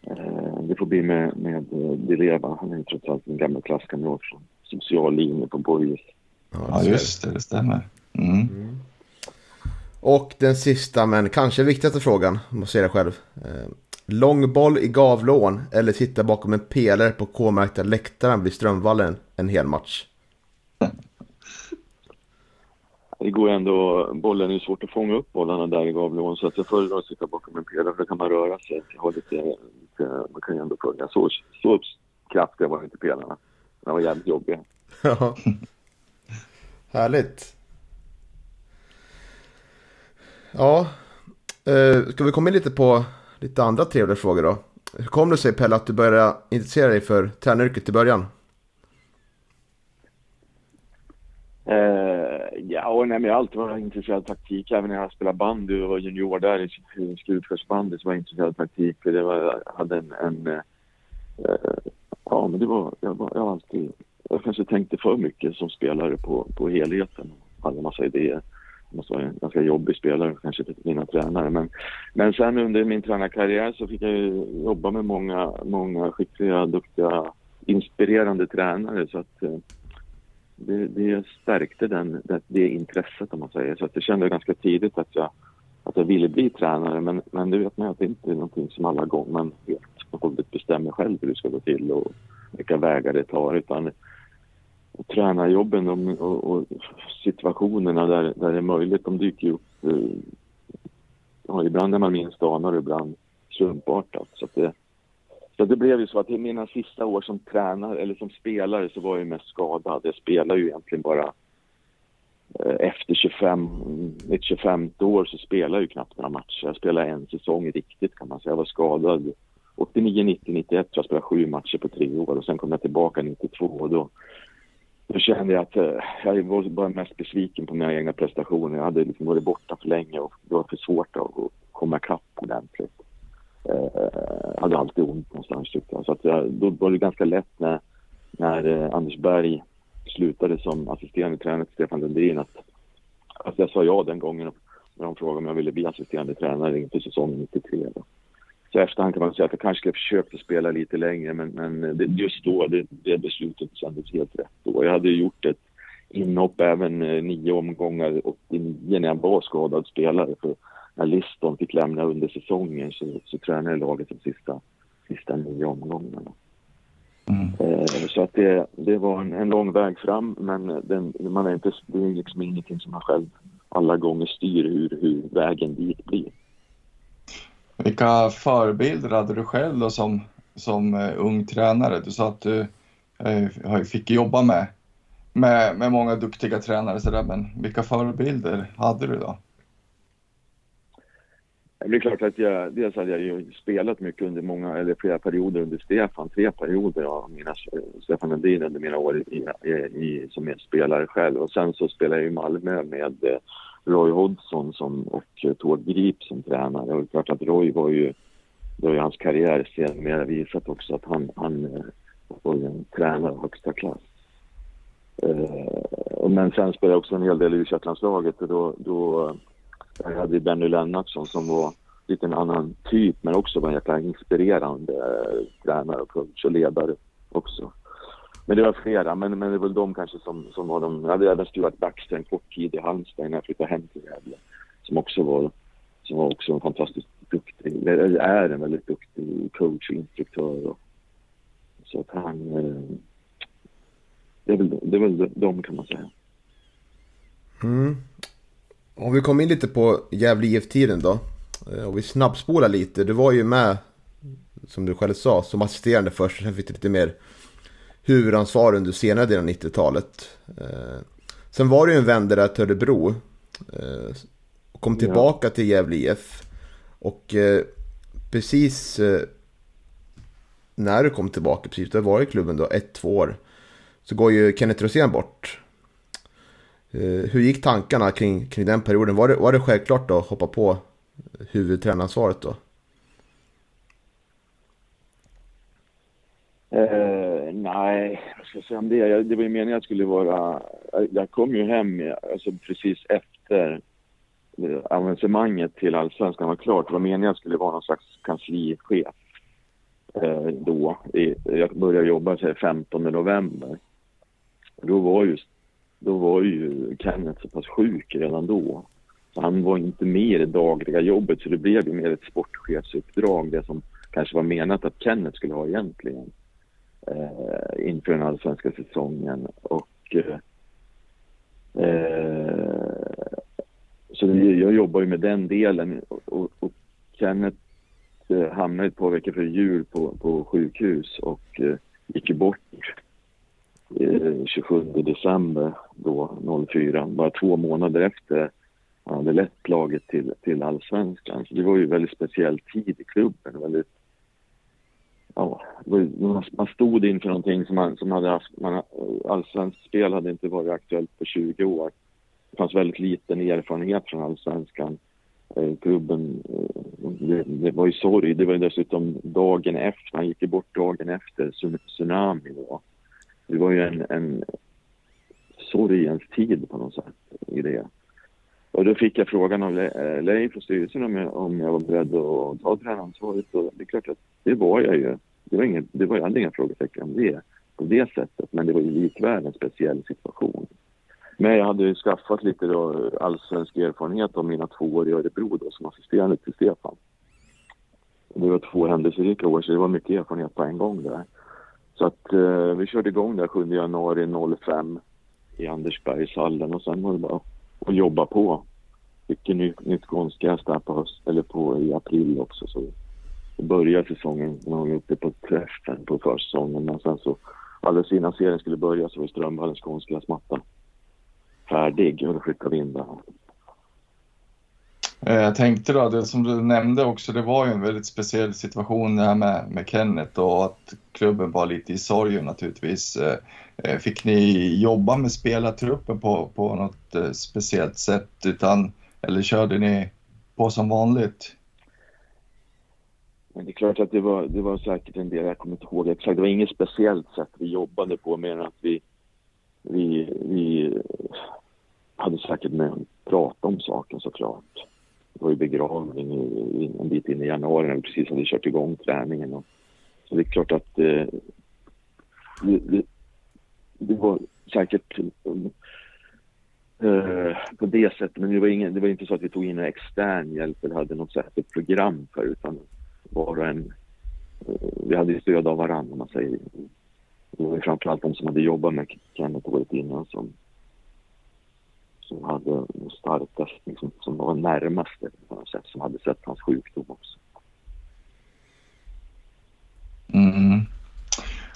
Eh, Det får bli med, med eh, Di Leva. Han är ju trots allt en gammal klasskamrat från social linje på Borges. Ja, just det, det stämmer. Mm. Och den sista, men kanske viktigaste frågan, om man säger det själv. Eh, långboll i Gavlån eller sitta bakom en pelare på K-märkta läktaren vid Strömvallen en hel match? Det går ändå, bollen är svårt att fånga upp bollarna där i Gavleån så att jag föredrar att sitta bakom en pelare för då kan man röra sig. Jag har lite, lite, man kan ju ändå följa. Så, så kraftiga var inte pelarna. De var jävligt jobbiga. Ja. Härligt. Ja, eh, ska vi komma in lite på lite andra trevliga frågor då? Hur kom det sig Pelle att du började intressera dig för tränaryrket i början? Eh, ja, och nej, men jag har alltid varit intresserad av taktik. Även när jag spelade bandy och var junior där i slutförsbandy så var jag intresserad av taktik. För det var, jag hade en... en eh, eh, ja, men det var... Jag, var, jag alltid... Jag kanske tänkte för mycket som spelare på, på helheten. Hade en massa idéer. Jag måste vara en ganska jobbig spelare kanske inte mina tränare. Men, men sen under min tränarkarriär så fick jag ju jobba med många, många skickliga, duktiga, inspirerande tränare. Så att eh, det, det stärkte den, det, det intresset om man säger. Så att jag kände ganska tidigt att jag, att jag ville bli tränare. Men, men det vet man att det inte är någonting som alla gånger man helt och hållet bestämmer själv hur det ska gå till och vilka vägar det tar. Utan och tränarjobben de, och, och situationerna där, där det är möjligt, de dyker ju upp. eh, Ja, ibland när man minst anar och ibland slumpartat. Så att det, Så det blev ju så att i mina sista år som tränare eller som spelare så var jag mest skadad. Jag spelade ju egentligen bara Eh, efter 25, mitt 25 år så spelade jag ju knappt några matcher. Jag spelade en säsong riktigt kan man säga. Jag var skadad 89, 90, 91 jag spelade sju matcher på tre år och sen kom jag tillbaka 92 och då, då kände jag att eh, jag var bara mest besviken på mina egna prestationer. Jag hade liksom varit borta för länge och det var för svårt att komma ikapp ordentligt. Eh, jag hade alltid ont någonstans tyckte jag. Så att jag, då var det ganska lätt när, när eh, Anders Berg slutade som assisterande tränare till Stefan Lundin att, att jag sa ja den gången när de frågade om jag ville bli assisterande tränare inför säsongen 93. Då. Så efterhand kan man säga att jag kanske skulle försökt att spela lite längre men, men det, just då, det, det beslutet kändes helt rätt då. Jag hade gjort ett inhopp även eh, nio omgångar 89 när jag var skadad spelare. För när Liston fick lämna under säsongen så, så tränade jag laget de sista, sista nio omgångarna. Mm. Så att det, det var en, en lång väg fram men den, man är inte, det är liksom ingenting som man själv alla gånger styr hur, hur vägen dit blir. Vilka förebilder hade du själv då som, som eh, ung tränare? Du sa att du eh, fick jobba med, med, med många duktiga tränare, så där, men vilka förebilder hade du då? Det är klart att jag, dels hade jag ju spelat mycket under många, eller flera perioder under Stefan, tre perioder av mina, Stefan Lundin under mina år i, i, i, som spelare själv. Och sen så spelade jag i Malmö med eh, Roy Hodgson som, och eh, Tord Grip som tränare. Och det är klart att Roy var ju, det har ju hans karriär sedermera visat också att han, han eh, var ju en tränare av högsta klass. Men sen spelade jag också en hel del i u och då, då jag hade Benny Lennartsson som var lite en annan typ men också var en jäkla inspirerande eh, tränare och coach och ledare också. Men det var flera, men, men det var väl de kanske som, som var de... Jag hade även Stuart Baxter en kort tid i Halmstad innan jag flyttade hem till Gävle. Som också var, som var också en fantastiskt duktig, eller är en väldigt duktig coach och instruktör. Och, så att han... Eh, det är väl, det är väl de kan man säga. Mm. Om vi kommer in lite på Gävle IF-tiden då. Eh, och vi snabbspolar lite. Du var ju med, som du själv sa, som assisterande först. Sen fick du lite mer huvudansvar under senare delen av 90-talet. Eh, sen var det ju en vända där till Örebro. Eh, och kom tillbaka ja. till Gävle IF. Och precis när du kom tillbaka, precis, du har varit i klubben då ett, två år. Så går ju Kenneth Rosén bort. Eh, hur gick tankarna kring, kring den perioden? Var det, var det självklart då att hoppa på huvudtränaransvaret då? Eh, nej, vad ska jag säga om det? Det var ju meningen att jag skulle vara... Jag kom ju hem alltså precis efter eh, avancemanget till Allsvenskan var klart. Det var meningen att jag skulle vara någon slags kanslichef eh, då. Jag började jobba så 15 november. Då var just då var ju Kenneth så pass sjuk redan då. Så han var inte med i det dagliga jobbet så det blev ju mer ett sportchefsuppdrag, det som kanske var menat att Kenneth skulle ha egentligen eh, inför den allsvenska säsongen. Och eh, eh, så det, jag jobbar ju med den delen och, och, och Kenneth eh, hamnade ett par veckor före jul på, på sjukhus och eh, gick bort Eh, 27 december då, 04, bara två månader efter han hade lett laget till, till allsvenskan. Så det var ju en väldigt speciell tid i klubben. Väldigt, ja, man stod inför någonting som, man, som hade haft, man, allsvenskt spel hade inte varit aktuellt på 20 år. Det fanns väldigt liten erfarenhet från allsvenskan. Eh, klubben, eh, det, det, var ju sorg. Det var ju dessutom dagen efter, han gick ju bort dagen efter tsunami då det var ju en, en sorgens tid på något sätt i det. Och då fick jag frågan av eh, Leif och styrelsen om jag, om jag var beredd att ta tränaransvaret och det är klart att det var jag ju. Det var inget, det var, jag hade inga frågetecken om det på det sättet, men det var ju likväl en speciell situation. Men jag hade ju skaffat lite då allsvensk erfarenhet av mina två år i Örebro då som assisterande till Stefan. Det var två händelserika år så det var mycket erfarenhet på en gång där. Så att eh, vi körde igång där 7 januari 05 i Andersbergshallen och sen var det bara att jobba på. Fick ny, nytt konstgräs där på höst, eller på i april också. Så började säsongen. när var uppe på träffen på försäsongen. Men sen så alldeles innan serien skulle börja så var Strömvallens konstgräsmatta färdig och då skickade vi in den. Eh, jag tänkte då, det som du nämnde också, det var ju en väldigt speciell situation det här med, med Kenneth och att klubben var lite i sorgen naturligtvis. Eh, eh, fick ni jobba med spelartruppen på, på något speciellt sätt utan, eller körde ni på som vanligt? Men det är klart att det var, det var säkert en del, jag kommer inte ihåg exakt, det var inget speciellt sätt vi jobbade på mer än att vi, vi, vi hade säkert med att prata om saken såklart. Det var ju begravning en bit in i januari när vi precis hade kört igång träningen. Och, så det är klart att eh, det, det, det, var säkert eh, på det sättet, men det var, ingen, det var inte så att vi tog in en extern hjälp eller hade något särskilt program för utan var och en, eh, vi hade stöd av varandra om man säger. Det var framförallt de som hade jobbat med Kenneth året innan som, som hade starkast, liksom, som var närmaste på något sätt, som hade sett hans sjukdom också. Mm.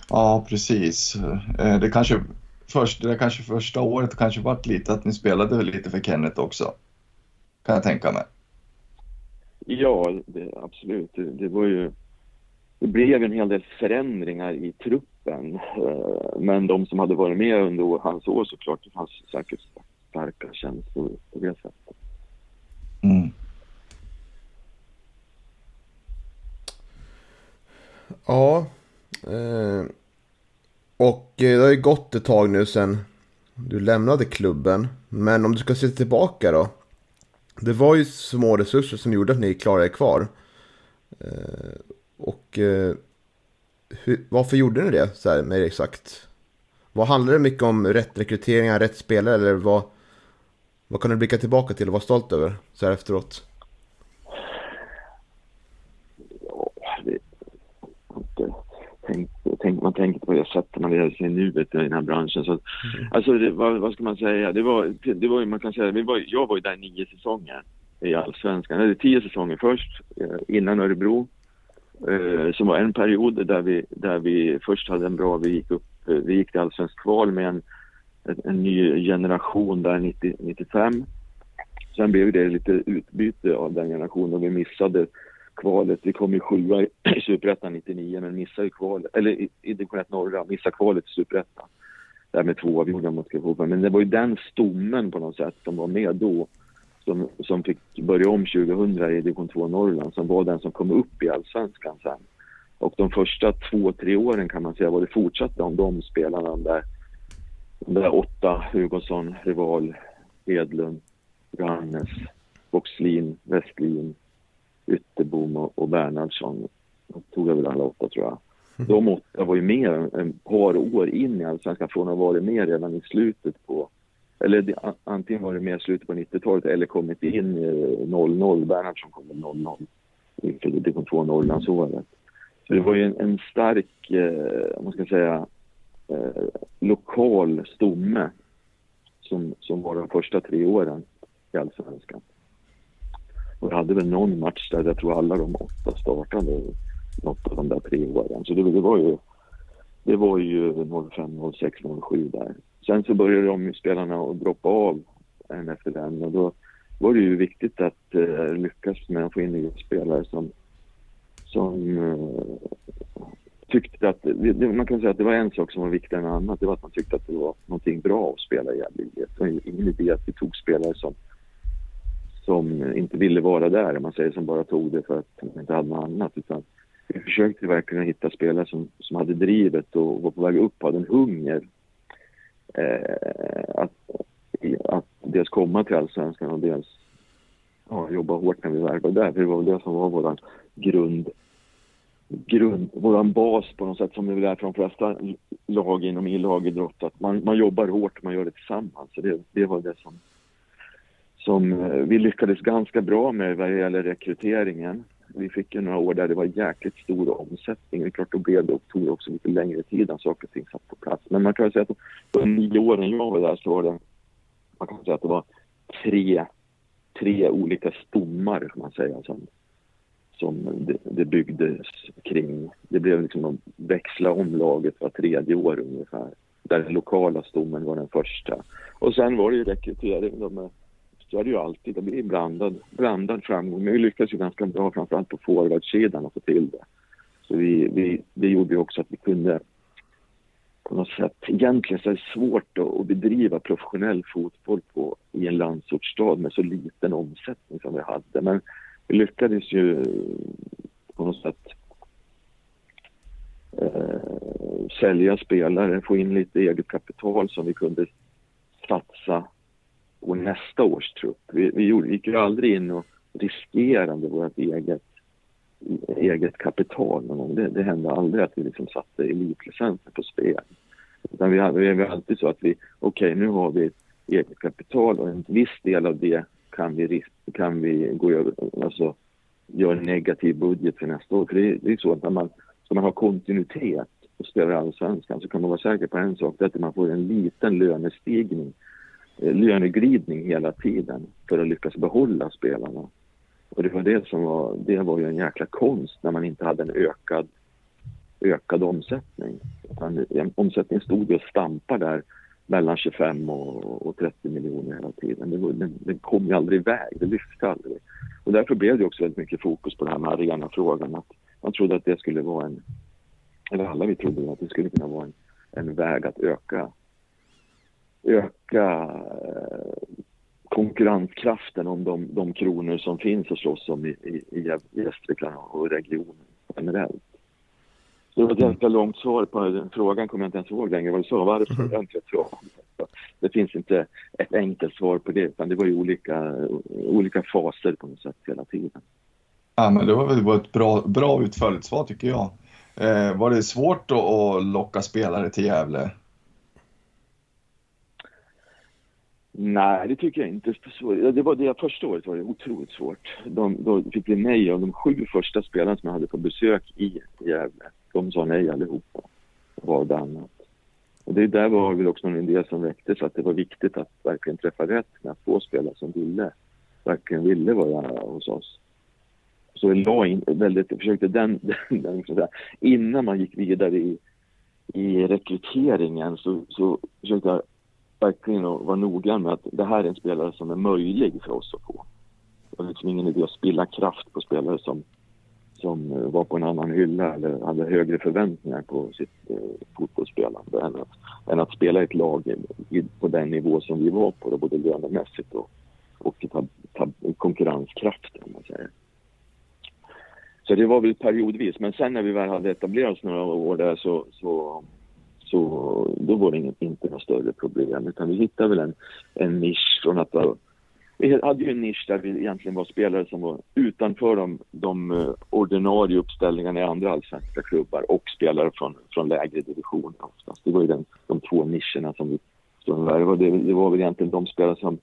Ja, precis. Eh, det kanske, först, det kanske första året kanske varit lite att ni spelade lite för Kenneth också. Kan jag tänka mig. Ja, det, absolut. Det, det, var ju... Det blev en hel del förändringar i truppen. Eh, men de som hade varit med under hans år såklart, det fanns säkert starka känslor på det sättet. Mm. Ja. Eh, och eh, det har ju gått ett tag nu sen du lämnade klubben. Men om du ska se tillbaka då. Det var ju små resurser som gjorde att ni klarade er kvar. Eh, och eh, hur, varför gjorde ni det så här mer exakt? Vad handlade det mycket om rätt rekryteringar, rätt spelare eller vad, vad kan du blicka tillbaka till och vara stolt över så här efteråt? Ja, det, tänk, tänk, man tänker på det sättet man lever sig i nuet i den här branschen. Så, mm. Alltså, det, vad, vad, ska man säga? Det var, det var man kan säga, vi var, jag var ju där nio säsonger i Allsvenskan. Eller tio säsonger först, eh, innan Örebro. Eh, som var en period där vi, där vi först hade en bra, vi gick upp, vi gick till Allsvensk kval med en en, en ny generation där 90, 95. Sen blev det lite utbyte av den generationen och vi missade kvalet. Vi kom ju sjua i Superettan 99 men missade kvalet, eller i, i division 1 norra, missade kvalet i Superettan. Där med två avgjorda mot Kristianstad. Men det var ju den stommen på något sätt som var med då som, som fick börja om 2000 i division 2 Norrland som var den som kom upp i allsvenskan sen. Och de första två, tre åren kan man säga var det fortsatte om de spelarna där där åtta, Hugosson, Rival, Edlund, Johannes, Boxlin, Westlin, Ytterbom och, Bernhardsson. De tog jag väl alla åtta tror jag. Mm. De åtta var ju med en par år in i Allsvenskan från att ha varit med redan i slutet på eller antingen var det med i slutet på 90-talet eller kommit in 00. Bernhardsson kom 00 inför division 2 Norrlandsåret. Så det var ju en, en stark, eh, man ska säga, eh, lokal stomme som, som var de första tre åren i Allsvenskan. Och jag hade väl någon match där jag tror alla de åtta startade något av de där tre åren. Så det, det var ju det var ju 05, 06, 07 där. Sen så började de spelarna att droppa av en efter en och då var det ju viktigt att eh, lyckas med att få in spelare som, som eh, tyckte att, det, man kan säga att det var en sak som var viktigare än annat. Det var att man tyckte att det var någonting bra att spela i Gävle Det var ingen idé att vi tog spelare som, som inte ville vara där, man säger som bara tog det för att de inte hade något annat. Utan vi försökte verkligen hitta spelare som, som hade drivet och var på väg upp, hade en hunger eh, att, att dels komma till Allsvenskan och dels ja, jobba hårt när vi värvade där. För det var väl det som var vår grund grund, våran bas på något sätt som det är för de flesta lag inom lagidrott. Att man, man jobbar hårt, man gör det tillsammans. Så det, det var det som, som eh, vi lyckades ganska bra med vad gäller rekryteringen. Vi fick ju några år där det var jäkligt stor omsättning. Det är klart, då blev det, tog också lite längre tid än saker och ting satt på plats. Men man kan säga att på de nio åren jag var där så var det, man kan säga att det var tre, tre olika stommar, kan man säga, som, som det, det byggdes kring. Det blev liksom att växla om laget var tredje år ungefär. Där den lokala stommen var den första. Och sen var det ju rekrytering. De, så är det ju alltid. Det blir blandad, blandad framgång. Men vi lyckades ju ganska bra framförallt på forwardsidan att få till det. Så vi, vi, det gjorde ju också att vi kunde på något sätt. Egentligen så är det svårt att bedriva professionell fotboll på, i en landsortsstad med så liten omsättning som vi hade. Men lyckades ju eh, på något sätt eh, sälja spelare, få in lite eget kapital som vi kunde satsa på nästa års trupp. Vi, vi gjorde, gick ju aldrig in och riskerade vårt eget, eget kapital någon gång. Det, det hände aldrig att vi liksom satte elitlicenser på spel. Utan vi, vi var alltid så att vi, okej okay, nu har vi eget kapital och en viss del av det kan vi, kan vi gå över, alltså göra en negativ budget för nästa år. För det, det är så att när man, ska man ha kontinuitet och spela i Allsvenskan så kan man vara säker på en sak, det är att man får en liten lönestigning, eh, löneglidning hela tiden för att lyckas behålla spelarna. Och det var det som var, det var ju en jäkla konst när man inte hade en ökad, ökad omsättning. Utan eh, omsättningen stod ju och stampade där mellan 25 och, och 30 miljoner hela tiden. Det, den, den kom ju aldrig iväg, det lyfte aldrig. Och därför blev det också väldigt mycket fokus på den här med arenafrågan. Att man trodde att det skulle vara en, eller alla vi trodde att det skulle kunna vara en, en väg att öka, öka eh, konkurrenskraften om de, de kronor som finns att slåss om i, i, i Gästrikland och regionen generellt. Det var ett ganska långt svar på den frågan, kommer jag inte ens ihåg längre vad du sa. Varför mm. Det finns inte ett enkelt svar på det, utan det var ju olika, olika faser på något sätt hela tiden. Ja, men det var väl ett bra, bra utförligt svar tycker jag. Eh, var det svårt att, att locka spelare till Gävle? Nej, det tycker jag inte. Det var det första året var det otroligt svårt. De, då fick vi nej av de sju första spelarna som jag hade på besök i Gävle. De sa nej allihopa. Var det annat. Och det där var väl också en idé som väcktes att det var viktigt att verkligen träffa rätt med att få spelare som ville, verkligen ville vara hos oss. Så vi la in väldigt, försökte den, den, den liksom innan man gick vidare i, i rekryteringen så, så försökte jag verkligen vara noggrann med att det här är en spelare som är möjlig för oss att få. Det var liksom ingen idé att spilla kraft på spelare som som eh, var på en annan hylla eller hade högre förväntningar på sitt eh, fotbollsspelande än att, än att spela i ett lag i, på den nivå som vi var på, då, både lönemässigt och, och ta, ta konkurrenskraft, om man säger. Så det var väl periodvis, men sen när vi väl hade etablerat oss några år där så, så, så då var det inget, inte något större problem, utan vi hittade väl en, en nisch från att vi hade ju en nisch där vi egentligen var spelare som var utanför de, de eh, ordinarie uppställningarna i andra allsvenska klubbar och spelare från, från lägre divisioner oftast. Det var ju den, de två nischerna som vi stod där. Det var, det, det var väl egentligen de spelare som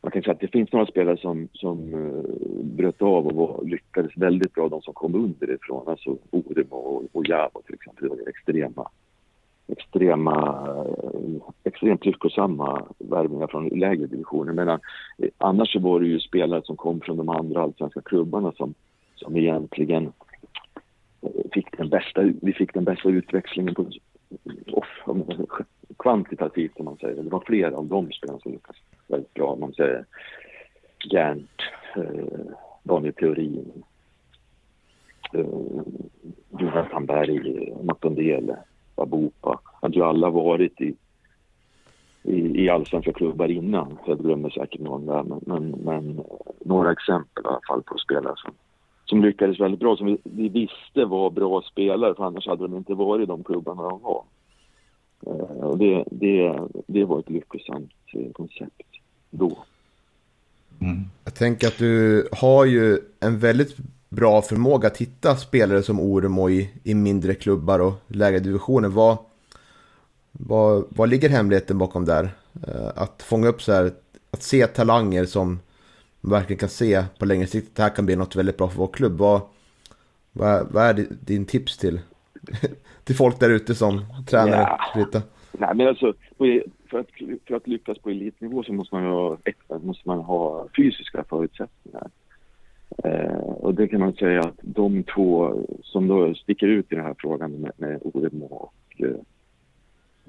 man kan säga att det finns några spelare som, som uh, bröt av och var, lyckades väldigt bra, de som kom underifrån. Alltså Orem och, och Javo till exempel, det var extrema extrema, extremt lyckosamma värvningar från lägre divisioner. Medan, annars så var det ju spelare som kom från de andra allsvenska klubbarna som, som egentligen eh, fick den bästa, vi fick den bästa utväxlingen på off, kvantitativt om man säger. Det var flera av de spelarna som lyckades väldigt bra. Man säger Gerndt, eh, Daniel Theorin, eh, Hamberg, Berg, Matondele Bopa, Hade ju alla varit i, i, i allsvenska klubbar innan. Jag glömmer säkert någon där. Men, men, men, eh, några exempel i alla fall på spelare som, som lyckades väldigt bra. Som vi, vi visste var bra spelare för annars hade de inte varit i de klubbarna de var. Eh, och det, det, det var ett lyckosamt eh, koncept då. Mm. Jag tänker att du har ju en väldigt bra förmåga att hitta spelare som Oremo i, i mindre klubbar och lägre divisioner. Vad, vad, vad ligger hemligheten bakom där? Eh, att fånga upp så här, att se talanger som man verkligen kan se på längre sikt att det här kan bli något väldigt bra för vår klubb. Vad, vad, vad är din tips till, till folk där ute som tränare? Ja. Nej, men alltså, för, att, för att lyckas på elitnivå så måste man ha, måste man ha fysiska förutsättningar. Eh, och det kan man säga att de två som då sticker ut i den här frågan med, med Oremo och eh,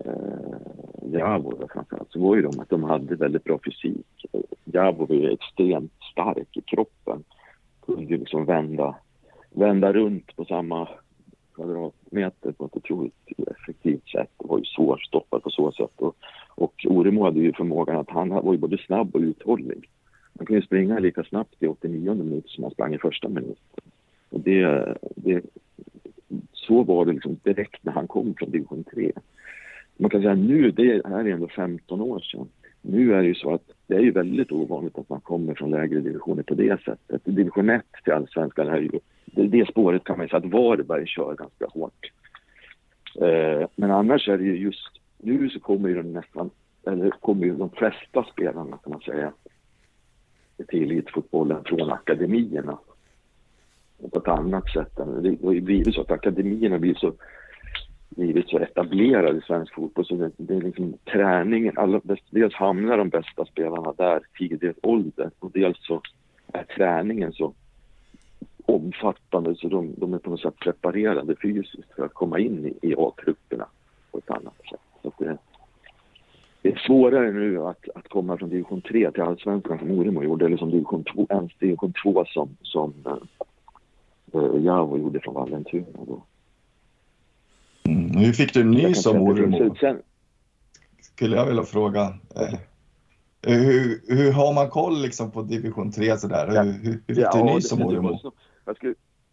eh Javo framförallt, så var ju de att de hade väldigt bra fysik. Javo var ju extremt stark i kroppen. Kunde ju liksom vända, vända runt på samma kvadratmeter på ett otroligt effektivt sätt. och var ju svårstoppad på så sätt. Och, och Oremo hade ju förmågan att han var ju både snabb och uthållig. Han kunde springa lika snabbt i 89 minuter som han sprang i första minuten. Och det, det, så var det liksom direkt när han kom från division 3. Man kan säga nu, det här är ändå 15 år sedan. Nu är det ju så att det är ju väldigt ovanligt att man kommer från lägre divisioner på det sättet. Division 1 till allsvenskan är ju, det, det spåret kan man ju säga att Varberg kör ganska hårt. Eh, men annars är det ju just, nu så kommer ju de nästan, eller kommer ju de flesta spelarna kan man säga, till elitfotbollen från akademierna. På ett annat sätt. Det har ju blivit så att akademierna blir så, blivit så etablerade i svensk fotboll så det, det är liksom träningen, alla, dels hamnar de bästa spelarna där tidig ålder och dels så är träningen så omfattande så de, de är på något sätt preparerade fysiskt för att komma in i, i A-trupperna på ett annat sätt. Så det, det är svårare nu att, att komma från division 3 till allsvenskan som Oremo gjorde, eller som division 2, ens division 2 som, som uh, Javo gjorde från Vallentuna. Då. Mm. Hur fick du nys om Oremo? Skulle jag vilja fråga. Eh, hur, hur har man koll liksom på division 3 sådär? Ja. Hur, hur, fick ja, du nys om Oremo?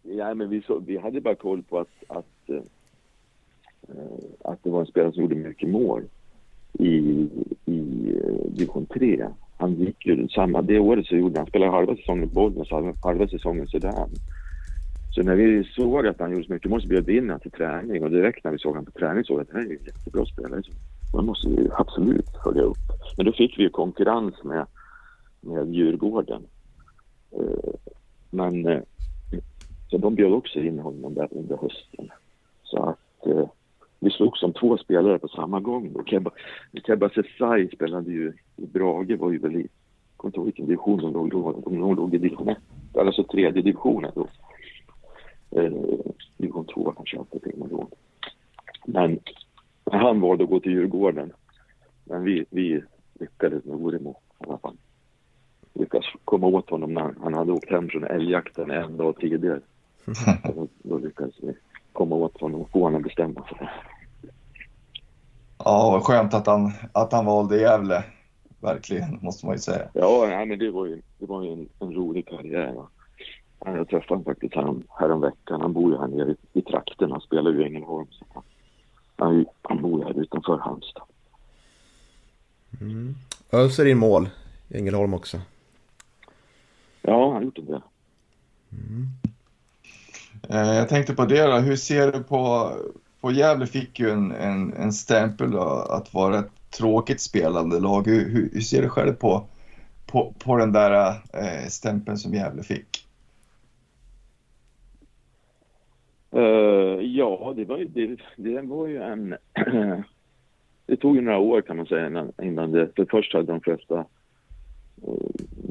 Ja, men vi, så, vi hade bara koll på att, att, uh, att det var en spelare som gjorde mycket mål i, i eh, division 3. Han gick ju samma, det året så gjorde han, spelade halva säsongen i Bollnäs och halva säsongen i Sudan. Så när vi såg att han gjorde så mycket mål så bjöd vi in honom till träning och direkt när vi såg honom på träning såg vi att det här är en jättebra spelare. Man måste ju absolut följa upp. Men då fick vi ju konkurrens med, med Djurgården. Eh, men eh, så de bjöd också in honom där under hösten. Så att vi slogs som två spelare på samma gång. Kebba, Kebba Sesai spelade ju i Brage, var ju väl i, jag kommer inte ihåg vilken division de låg då, de låg i division 1, alltså tredje divisionen då. Eh, division 2 kanske alltid till då. Men han valde att gå till Djurgården. Men vi, vi lyckades med Oremo i alla fall. Lyckades komma åt honom när han hade åkt hem från älgjakten en dag tidigare. då, då lyckades vi komma åt honom och få honom att bestämma sig. Ja, vad skönt att han, att han valde Gävle. Verkligen, måste man ju säga. Ja, nej, men det var ju, det var ju en, en rolig karriär. Jag träffade honom faktiskt härom, härom veckan. Han bor ju här nere i, i trakten. Han spelar ju i Ängelholm. Så han, han bor ju här utanför Halmstad. Mm. Öser in mål i Ängelholm också. Ja, han har gjort det. Mm. Eh, jag tänkte på det då. Hur ser du på, på Gävle fick ju en, en, en stämpel då, att vara ett tråkigt spelande lag. Hur, hur, hur ser du själv på, på, på den där eh, stämpeln som Gävle fick? Uh, ja, det var, ju, det, det var ju en... det tog ju några år kan man säga innan, innan det... För först hade de flesta eh,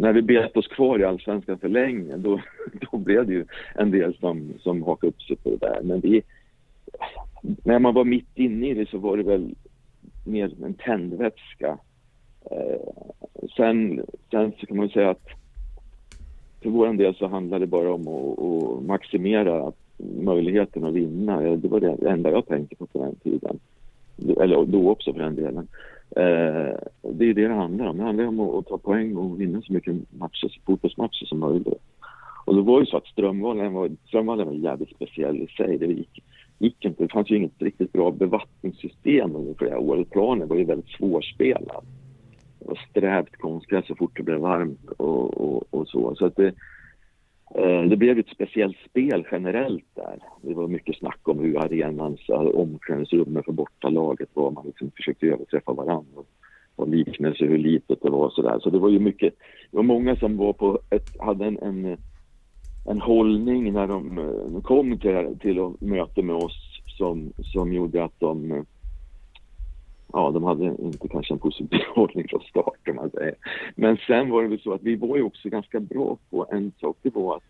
när vi bet oss kvar i Allsvenskan för länge, då, då blev det ju en del som, som hakade upp sig på det där. Men vi, när man var mitt inne i det så var det väl mer en tändvätska. Eh, sen, sen så kan man säga att för vår del så handlade det bara om att, att maximera möjligheten att vinna. Det var det enda jag tänkte på på den tiden. Eller då också för den delen. Eh, det är det det handlar om. Det handlar om att, ta poäng och vinna så mycket matcher, fotbollsmatcher som möjligt. Och det var ju så att Strömvallen var, Strömvallen var jävligt speciell i sig. Det gick, gick inte, det fanns ju inget riktigt bra bevattningssystem under flera år. Planen var ju väldigt svårspelad. Det var strävt konstgräs så fort det blev varmt och, och, och så. Så att det, Eh, det blev ett speciellt spel generellt där. Det var mycket snack om hur arenans omklädningsrum för bortalaget var. Man liksom försökte överträffa varandra. Och liknelse hur litet det var och sådär. Så det var ju mycket, det var många som var på ett, hade en, en, en hållning när de, eh, de kom till, till möte med oss som, som gjorde att de eh, ja, de hade inte kanske en positiv hållning från start man säger. Men sen var det väl så att vi var ju också ganska bra på en sak, det var att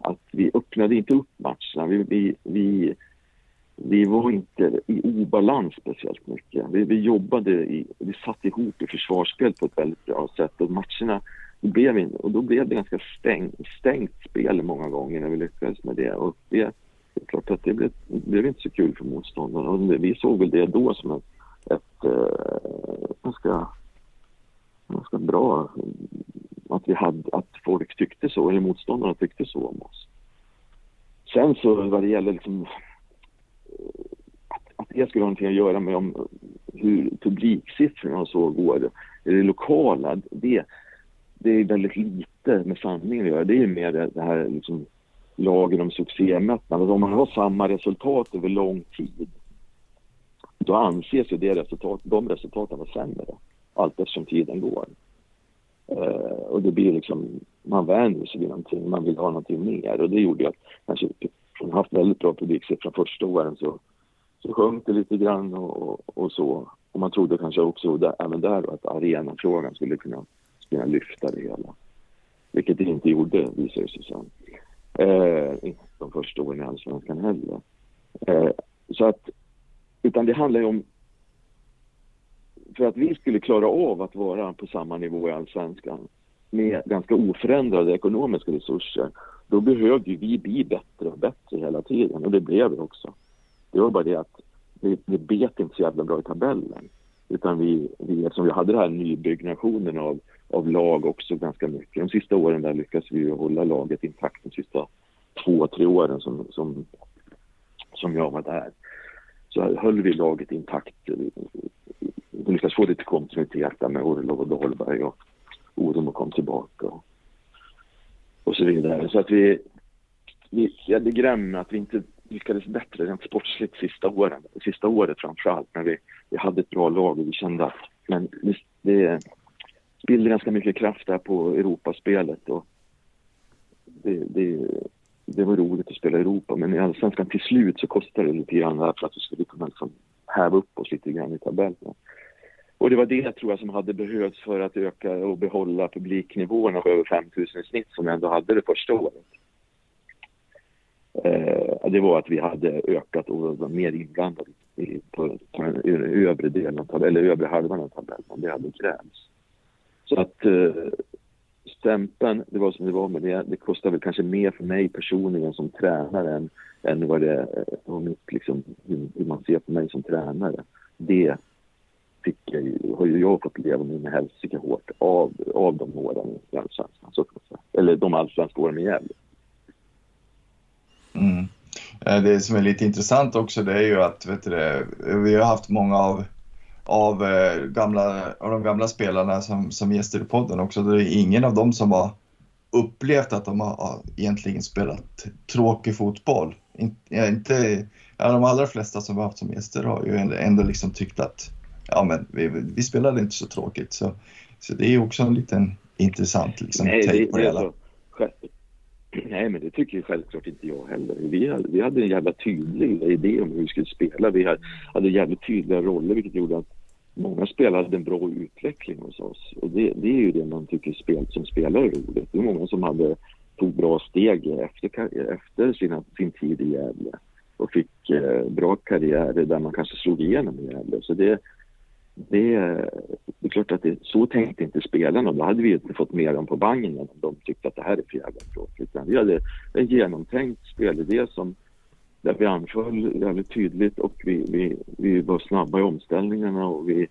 att vi öppnade inte upp matcherna. Vi, vi, vi, vi var inte i obalans speciellt mycket. Vi, vi jobbade, i, vi satt ihop i försvarsspel på ett väldigt bra sätt och matcherna det blev in, och då blev det ganska stäng, stängt spel många gånger när vi lyckades med det. Och det, det är klart att det blev, det blev inte så kul för motståndarna. Vi såg väl det då som en ett eh, ganska, ganska bra att, vi hade, att folk tyckte så, eller motståndarna tyckte så om oss. Sen så vad det gäller liksom, eh, att, att det skulle ha någonting att göra med om hur publiksiffrorna så går, det lokala, det, det är väldigt lite med sanningen att göra. Det är mer det här liksom, lagen om succémättnad. Alltså om man har samma resultat över lång tid då anses ju det resultat, de resultaten vara sämre allt eftersom tiden går. Eh, och det blir liksom, man vänjer sig vid någonting, man vill ha någonting mer och det gjorde att alltså, kanske från haft väldigt bra publiksiffror första åren så, så sjönk det lite grann och, och, och så. Och man trodde kanske också där, även där att arenafrågan skulle kunna kunna lyfta det hela. Vilket det inte gjorde, visade det sig sen. Eh, inte de första åren i Allsvenskan heller. Eh, så att, utan det handlar ju om för att vi skulle klara av att vara på samma nivå i Allsvenskan med ganska oförändrade ekonomiska resurser, då behövde vi bli bättre och bättre hela tiden och det blev vi också. Det var bara det att vi, vi bet inte så jävla bra i tabellen. Utan vi, vi, eftersom vi hade den här nybyggnationen av, av lag också ganska mycket. De sista åren där lyckades vi hålla laget intakt de sista två, tre åren som, som, som jag var där. Så höll vi laget intakt. Vi lyckades få lite kontinuitet där med Orlov och Dahlberg och Orumo kom tillbaka och, och så vidare. Så att vi, vi hade gräm att vi inte lyckades bättre rent sportsligt sista åren. Sista året framförallt när vi, vi hade ett bra lag och vi kände att men det, det spillde ganska mycket kraft där på Europaspelet och det, det, det var roligt att spela i Europa men i Allsvenskan till slut så kostade det lite grann för att vi skulle kunna liksom häva upp oss lite grann i tabellen. Och det var det tror jag som hade behövts för att öka och behålla publiknivåerna på över 5000 i snitt som vi ändå hade det första året. Eh, det var att vi hade ökat och var mer inblandade i, på, på den övre delen av tabellen, eller övre halvan av tabellen. Det hade krävts. Så att eh, stämpeln, det var som det var med det. Det kostar väl kanske mer för mig personligen som tränare än, än vad det eh, är mitt, liksom, hur, man ser på mig som tränare. Det fick jag, har ju jag fått leva med med helsike hårt av, av de åren i Allsvenskan. Eller de allsvenska åren med Gävle. Mm. Eh, det som är lite intressant också det är ju att vet du, vi har haft många av, av, eh, gamla, av de gamla spelarna som, som gäster i podden också. Det är ingen av dem som har upplevt att de har egentligen spelat tråkig fotboll. inte, ja, de allra flesta som vi har haft som gäster har ju ändå liksom tyckt att ja, men vi, vi spelade inte så tråkigt. Så, så det är också en liten intressant liksom, Nej, take på det hela. Nej, men det tycker ju självklart inte jag heller. Vi hade, vi hade en jävla tydlig idé om hur vi skulle spela. Vi hade, hade jävligt tydliga roller vilket gjorde att många spelare hade en bra utveckling hos oss. Och det, det är ju det man tycker spel, som spelare är roligt. Det är många som hade, tog bra steg efter, efter sina, sin tid i Gävle och fick eh, bra karriärer där man kanske slog igenom i Gävle. Så det, det, det är klart att det, så tänkte inte spelarna. Då hade vi inte fått med dem på vagnen om de tyckte att det här är för jävla tråkigt. Vi hade en genomtänkt spelidé som, där vi anföll jävligt tydligt och vi, vi, vi var snabba i omställningarna och vi,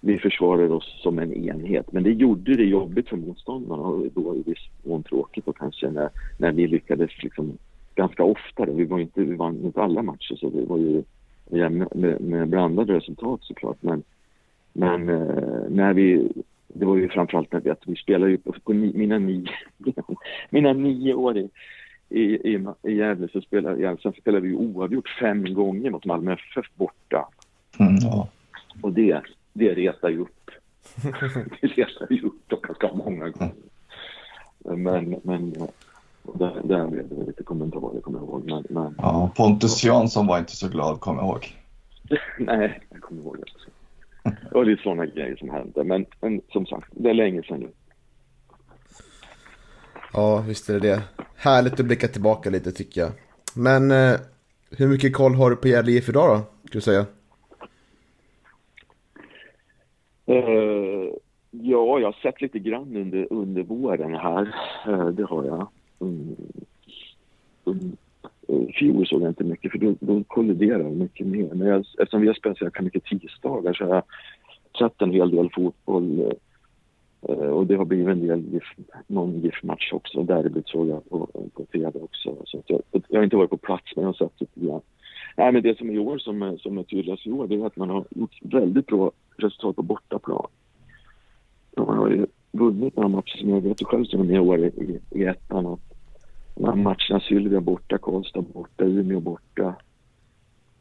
vi försvarade oss som en enhet. Men det gjorde det jobbigt för motståndarna och då i viss mån tråkigt och kanske när, när vi lyckades liksom ganska ofta. Vi, var inte, vi vann inte alla matcher så det var ju med, med blandade resultat såklart. Men men eh, när vi, det var ju framförallt när vi, att vi spelade ju på, på ni, mina, nio, mina nio år i, i, i, i Gävle så spelade, ja, sen spelade vi oavgjort fem gånger mot Malmö FF borta. Mm, ja. Och det, det retar ju upp. det retar ju upp då ganska många gånger. Men, men där, där blev det lite kommentarer kommer jag ihåg. Men, men, ja, Pontus Jansson var inte så glad kommer jag ihåg. Nej, jag kommer ihåg det. Det var lite sådana grejer som hände. Men, men som sagt, det är länge sedan nu. Ja, visst är det det. härligt att blicka tillbaka lite tycker jag. Men eh, hur mycket koll har du på Gävle IF idag då? Skulle du säga? Uh, ja, jag har sett lite grann under, under våren här. Uh, det har jag. Um, um, Eh, I fjol såg jag inte mycket för då, då kolliderar jag mycket mer. Men jag, eftersom vi har spelat så här mycket tisdagar så har jag sett en hel del fotboll eh, och det har blivit en del GIF, någon GIF-match också. Derbyt såg jag på, på tv också. Så jag, jag, har inte varit på plats, men jag har sett lite grann. Nej, men det som är i år som som är tydligast i år, det är att man har gjort väldigt bra resultat på bortaplan. Man har ju vunnit några matcher som jag vet själv som är med i år i, i ettan. Och matcherna, Sylvia borta, Karlstad borta, Umeå borta,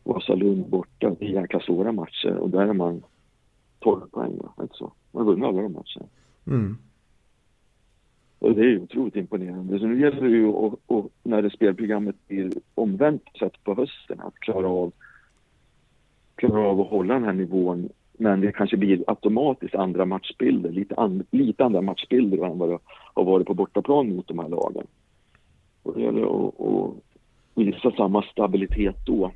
Vasalund borta. Det är jäkla svåra matcher och där är man 12 poäng. Inte så. Man har vunnit alla de matcherna. Mm. Och det är ju otroligt imponerande. Så nu gäller det ju att, att när det spelprogrammet blir omvänt sett på hösten, att klara av, klara av att hålla den här nivån. Men det kanske blir automatiskt andra matchbilder, lite, and, lite andra matchbilder än vad det har varit på bortaplan mot de här lagen. Och det gäller att, att visa samma stabilitet då.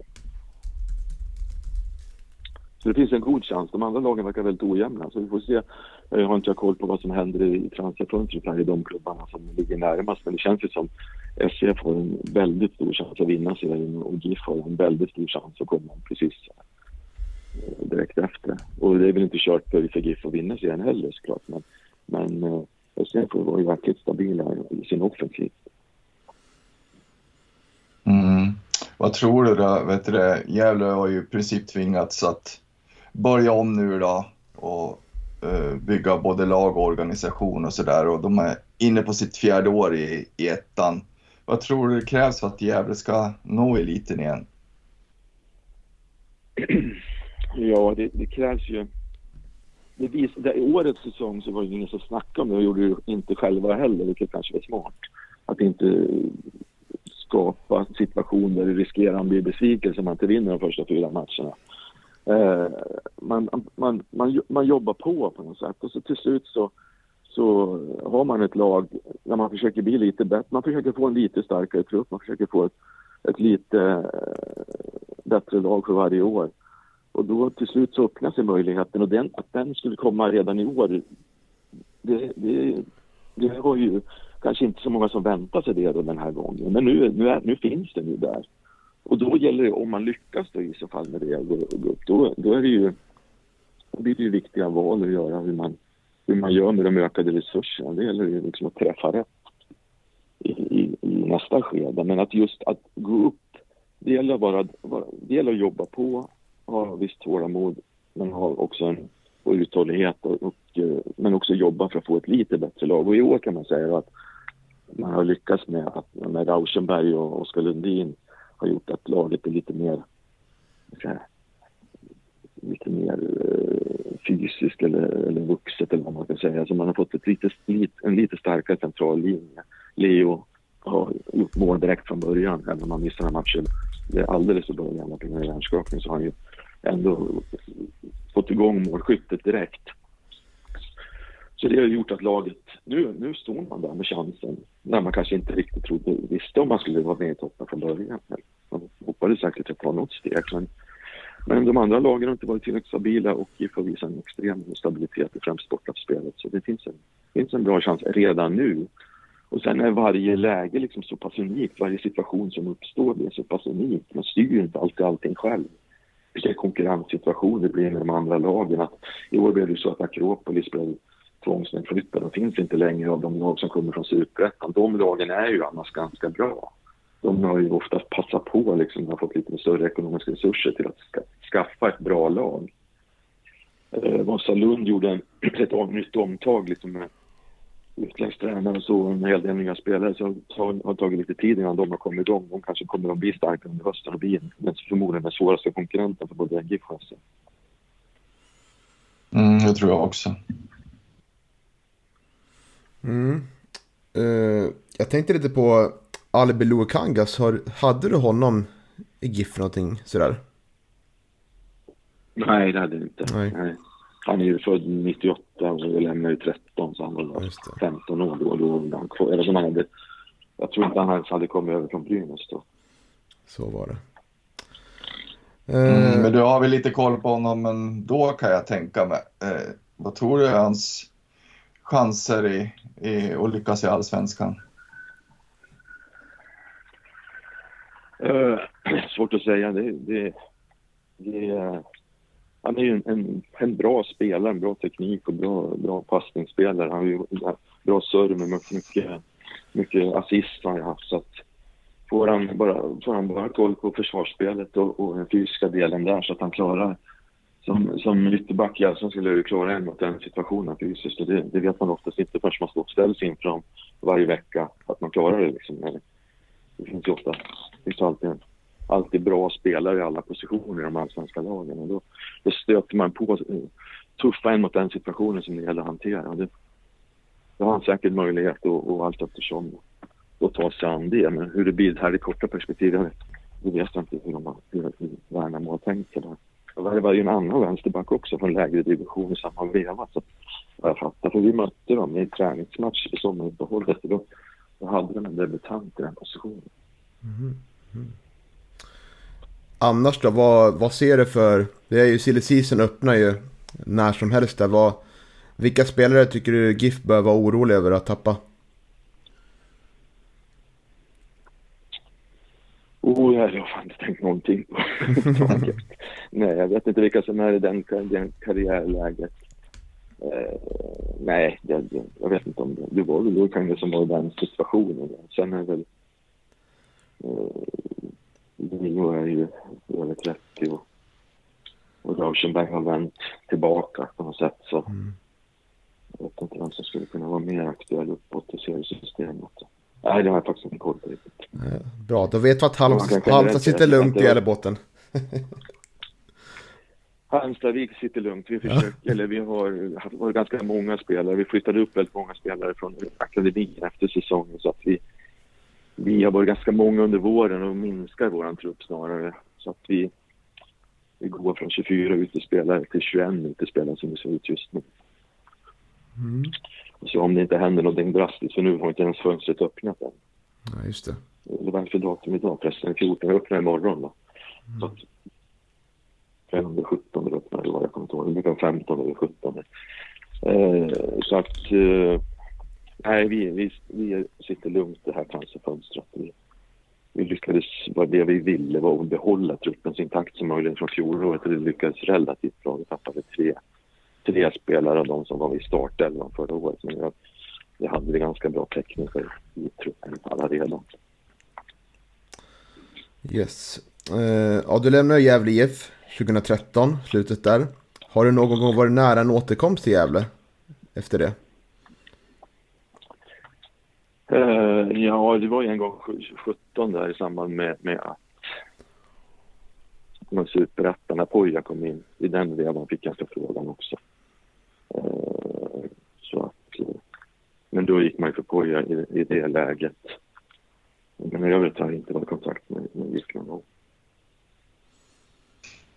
Så det finns en god chans. De andra lagen verkar väldigt ojämna. Så vi får se. Jag har inte koll på vad som händer i transferfönstret här i de klubbarna som ligger närmast. Men det känns ju som SCF har en väldigt stor chans att vinna serien och GIF har en väldigt stor chans att komma precis eh, direkt efter. Och det är väl inte kört för GIF att vinna serien heller såklart. Men, men eh, SCF var ju verkligt stabila i sin offensiv. Mm. Vad tror du då? Vet du, Gävle har ju i princip tvingats att börja om nu då och uh, bygga både lag och organisation och sådär och de är inne på sitt fjärde år i, i ettan. Vad tror du det krävs för att Gävle ska nå eliten igen? Ja, det, det krävs ju... Det vis, det, årets säsong så var det ingen som snackade om det och gjorde det inte själva heller, vilket kanske var smart. Att inte skapa situationer där det riskerar att bli besvikelse om man inte vinner de första fyra matcherna. Eh, man, man, man, man jobbar på på något sätt och så till slut så, så har man ett lag där man försöker bli lite bättre. Man försöker få en lite starkare trupp, man försöker få ett, ett lite eh, bättre lag för varje år. Och då till slut så öppnar sig möjligheten och den, att den skulle komma redan i år, det, det, det var ju kanske inte så många som väntar sig det då den här gången. Men nu, nu, är, nu finns den ju där. Och då gäller det, om man lyckas då i så fall med det, då, då är det ju, då blir det ju viktiga val att göra hur man, hur man gör med de ökade resurserna. Det gäller ju liksom att träffa rätt i, i, i nästa skede. Men att just att gå upp, det gäller, bara, bara, det gäller att jobba på, ha visst tålamod, men ha också en och uthållighet och, och, eh, men också jobba för att få ett lite bättre lag. Och i år kan man säga att man har lyckats med att med Rauschenberg och Oskar Lundin har gjort att laget är lite mer här, lite mer eh, fysiskt eller, eller vuxet eller vad man kan säga. Så man har fått ett lite, en lite starkare central linje. Leo har gjort mål direkt från början, även om han missar den matchen. Det är alldeles i början på av hjärnskakning så har han ju ändå fått igång målskyttet direkt. Så det har gjort att laget, nu, nu står man där med chansen när man kanske inte riktigt trodde, visste om man skulle vara med i toppen från början. Man hoppades säkert att ta något steg men, men de andra lagen har inte varit tillräckligt stabila och får visa en extrem stabilitet i främst bortaspelet. Så det finns en, finns en bra chans redan nu. Och sen är varje läge liksom så pass unikt, varje situation som uppstår blir så pass unik. Man styr inte alltid allting själv vilka konkurrenssituationer det blir med de andra lagen. Att I år blev det så att Akropolis blev tvångsnedflyttad. De finns inte längre av de lag som kommer från Superettan. De lagen är ju annars ganska bra. De har ju oftast passat på, liksom, har fått lite större ekonomiska resurser till att ska, skaffa ett bra lag. Eh, Vasalund gjorde en, ett nytt omtag liksom, med utländsk tränare och så, en hel del nya spelare. Så det har tagit lite tid innan de har kommit igång. De kanske kommer att bli starka under hösten och bli förmodligen den svåraste konkurrenten för både GIF och Mm, det tror jag också. Mm. Uh, jag tänkte lite på Albi Luakangas. Hade du honom i GIF någonting sådär? Nej, det hade jag inte. Nej. Nej. Han är ju född 98 och jag lämnade ju 13 så han var 15 år då. då var han kvar. Eller som han hade jag tror inte han ens hade kommit över från Brynäs då. Så var det. Mm, Eh, men du har väl lite koll på honom men då kan jag tänka mig. Eh, vad tror du hans chanser i, i att lyckas i Allsvenskan? Uh, svårt att säga. Det, det, det, uh, han är ju en, en, en bra spelare, en bra teknik och bra, bra passningsspelare. Han har ju bra serve med mycket, mycket assist har han haft. Så att får, han bara, får han bara koll på försvarsspelet och, och den fysiska delen där så att han klarar som, som ytterback i Allsvenskan skulle jag klara en mot den situationen fysiskt. Och det, det vet man oftast inte förrän man står ställs inför dem varje vecka, att man klarar det. Liksom. Det finns ju ofta, det finns alltid, alltid bra spelare i alla positioner i de allsvenska lagen. Och då, då stöter man på tuffa en mot den situationen som det gäller att hantera. Och Det, då har han säkert möjlighet att och allt eftersom att ta sig an det. Men hur det blir här i korta perspektivet, det vet jag inte hur, de hur, hur Värnamo har tänkt sig där. Det var ju en annan vänsterback också från lägre division i samma veva. Så jag fattar. För vi mötte dem i en träningsmatch i sommaruppehållet. Då, då hade de en debutant i den positionen. Mhm, mhm. annars då, vad, vad ser du för... Det är ju silly season öppnar ju när som helst där. Vad, vilka spelare tycker du GIF bör vara orolig över att tappa? Oh, jag har fan inte tänkt någonting nej, jag vet inte vilka som är i den, den karriärläget. Eh, nej, jag, jag, vet inte om det. Det var väl Lukaku som var i den situationen. Sen är väl... Eh, Nio är ju över 30 och, och Rauschenberg har vänt tillbaka på något sätt. Så jag vet inte vem som skulle kunna vara mer aktuell uppåt i seriesystemet. Nej, det har jag faktiskt inte koll på riktigt. Eh, Bra, då vet vi att Halmstad, sitter lugnt i Gällebotten. Halmstadvik sitter lugnt. Vi försöker, eller vi har haft varit ganska många spelare. Vi flyttade upp väldigt många spelare från akademin efter säsongen så att vi, vi har varit ganska många under våren och minskar våran trupp snarare. Så att vi, vi går från 24 utespelare till 21 utespelare som det ser ut just nu. Så om det inte händer någonting drastiskt, för nu har inte ens fönstret öppnat än. Ja, just det. Det var för datum idag förresten, 14. Jag öppnar imorgon då. Så att 5 17 öppnar det var, jag kommer inte ihåg. Det brukar vara 15 eller 17. Eh, så att, eh, nej vi, vi, vi sitter lugnt det här cancerfönstret. Vi, vi lyckades, vad det vi ville var att behålla truppen så intakt som möjligt från fjolåret det lyckades relativt bra. Vi tappade tre, tre spelare av de som var i startelvan förra året. Men jag, jag hade det ganska bra för i truppen alla redan. Yes. Eh, ja, du lämnade Gävle IF 2013, slutet där. Har du någon gång varit nära en återkomst till Gävle efter det? Eh, ja, det var ju en gång 17 där i samband med, med att med superettan när Poja kom in. I den vevan fick jag frågan också. Eh, så att, eh, men då gick man ju för Poja i, i det läget. Men i övrigt har jag inte varit i kontakt med, med någon gång.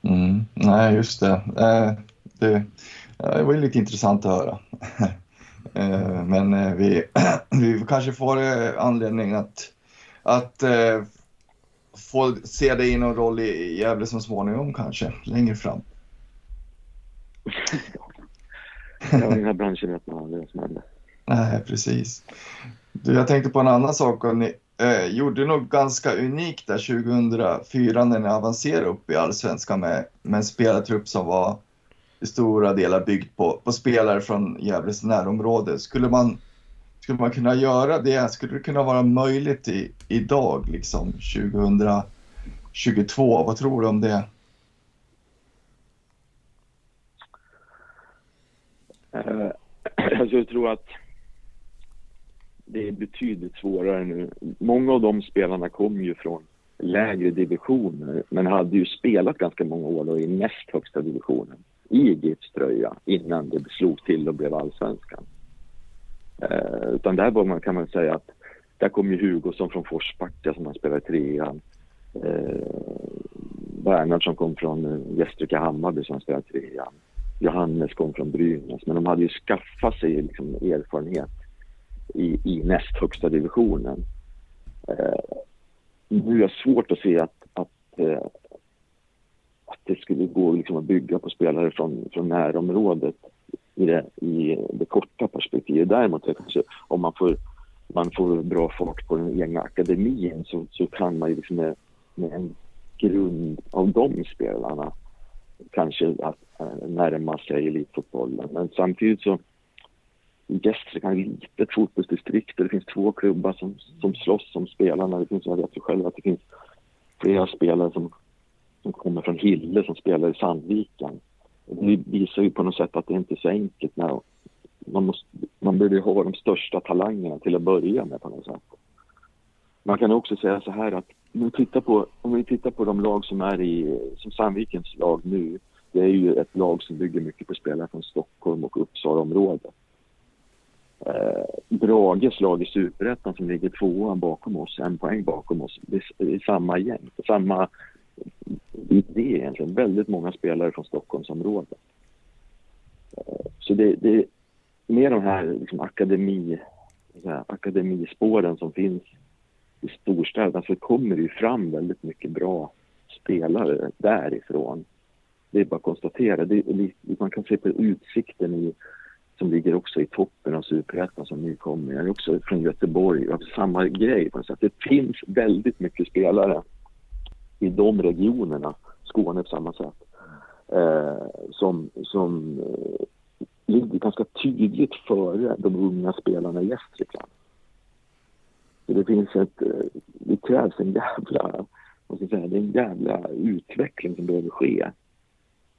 Mm, nej, just det. Eh, det. Det var ju lite intressant att höra. Men vi, vi kanske får anledning att, att få se dig i någon roll i Gävle så småningom kanske, längre fram. Jag har den här branschen vet man aldrig vad som händer. Nej, precis. Du, jag tänkte på en annan sak. Och ni eh, gjorde något ganska unikt där 2004 när ni avancerade upp i Allsvenskan med, med en spelartrupp som var i stora delar byggd på, på spelare från Gävles närområde. Skulle man, skulle man kunna göra det? Skulle det kunna vara möjligt i, idag, liksom 2022? Vad tror du om det? Eh, alltså jag tror att det är betydligt svårare nu. Många av de spelarna kom ju från lägre divisioner men hade ju spelat ganska många år då i näst högsta divisionen i GIFs tröja innan det slog till och blev allsvenskan. Eh, utan där var man, kan man säga att där kom ju Hugosson från Forsbacka som han spelade i trean. Eh, Bernhardsson kom från eh, Gästrike Hammarby som han spelade i trean. Johannes kom från Brynäs, men de hade ju skaffat sig liksom erfarenhet i, i näst högsta divisionen. Eh, nu är jag svårt att se att, att, eh, att det skulle gå liksom att bygga på spelare från, från närområdet i det, i det korta perspektivet. Däremot kanske om man får, man får bra fart på den egna akademin så, så kan man ju liksom med, med en grund av de spelarna kanske att Eh, närma sig elitfotbollen. Men samtidigt så Gästrikland är ett litet fotbollsdistrikt och det finns två klubbar som, som slåss om spelarna. Det finns, jag vet ju själv att det finns flera spelare som, som kommer från Hille som spelar i Sandviken. Det visar ju på något sätt att det inte är så enkelt. När man, måste, man behöver ha de största talangerna till att börja med på något sätt. Man kan också säga så här att om vi tittar på, om vi tittar på de lag som är i, som Sandvikens lag nu, det är ju ett lag som bygger mycket på spelare från Stockholm och Uppsalaområdet. Eh, Brages lag i Superettan som ligger tvåa bakom oss, en poäng bakom oss, det är samma gäng, samma idé egentligen. Väldigt många spelare från Stockholmsområdet. Eh, så det, det är med de här liksom, akademi, här, akademispåren som finns i storstäderna så kommer det ju fram väldigt mycket bra spelare därifrån. Det är bara att konstatera. Det, man kan se på utsikten i, som ligger också i toppen av superettan som nykomling. Jag är också från Göteborg. Alltså samma grej på. Det finns väldigt mycket spelare i de regionerna, Skåne på samma sätt, eh, som, som eh, ligger ganska tydligt före de unga spelarna i Gästrikland. det finns ett, eh, det krävs en jävla, vad ska jag säga, det är en jävla utveckling som behöver ske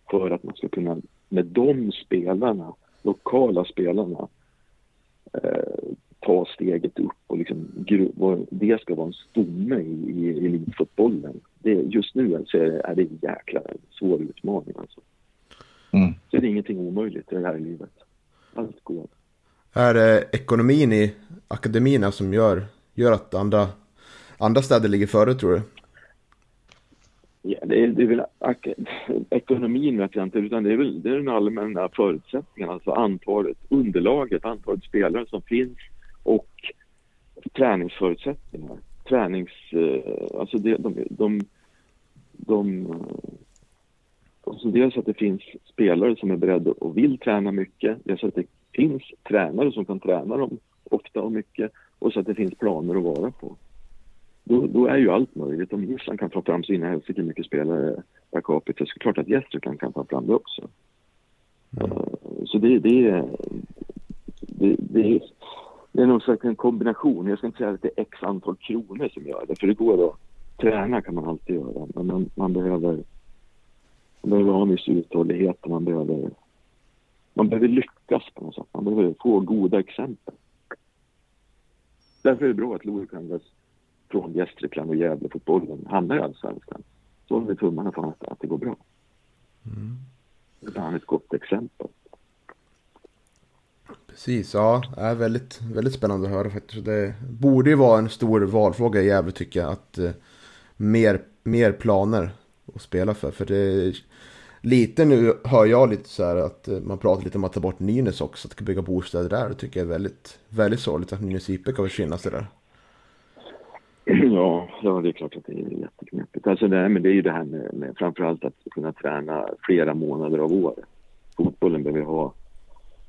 för att man ska kunna med de spelarna, lokala spelarna, eh, ta steget upp och liksom, det ska vara en stomme i, i elitfotbollen. Det, just nu alltså, är det en jäkla svår utmaning alltså. Mm. Så det är ingenting omöjligt i det här livet. Allt går. Är det ekonomin i akademierna som gör, gör att andra, andra städer ligger före tror du? Ja, det är, det är väl ekonomin vet jag inte, utan det är väl det är den allmänna förutsättningen. alltså antalet, underlaget, antalet spelare som finns och träningsförutsättningar. Tränings, eh, alltså det, de, de, de, eh, alltså dels att det finns spelare som är beredda och vill träna mycket, dels att det finns tränare som kan träna dem ofta och mycket och så att det finns planer att vara på. Då, då är ju allt möjligt. Om Ryssland kan ta fram sina helsike mycket spelare per capita så är det klart att Gästrikland kan ta fram det också. Mm. Uh, så det, det, det, det, det är nog säkert en kombination. Jag ska inte säga att det är x antal kronor som gör det, för det går att träna kan man alltid göra. Men man, man behöver, man behöver ha en viss uthållighet och man behöver, man behöver lyckas på något sätt. Man behöver få goda exempel. Därför är det bra att Lorik Andres från Gästrikland och Gävlefotbollen hamnar i Allsvenskan. Så håller vi tummarna för att, att det går bra. Mm. Det är ett gott exempel. Precis, ja. Det är väldigt, väldigt spännande att höra faktiskt. Det borde ju vara en stor valfråga i Gävle tycker jag. Att eh, mer, mer planer att spela för. För det är, lite nu hör jag lite så här att eh, man pratar lite om att ta bort Nynäs också. Att bygga bostäder där. Det tycker jag är väldigt, väldigt sorgligt att Nynäs IP kan försvinna sådär. Ja, ja, det är klart att det är jätteknepigt. Alltså det, men det är ju det här med, med framförallt att kunna träna flera månader av året. Fotbollen behöver ha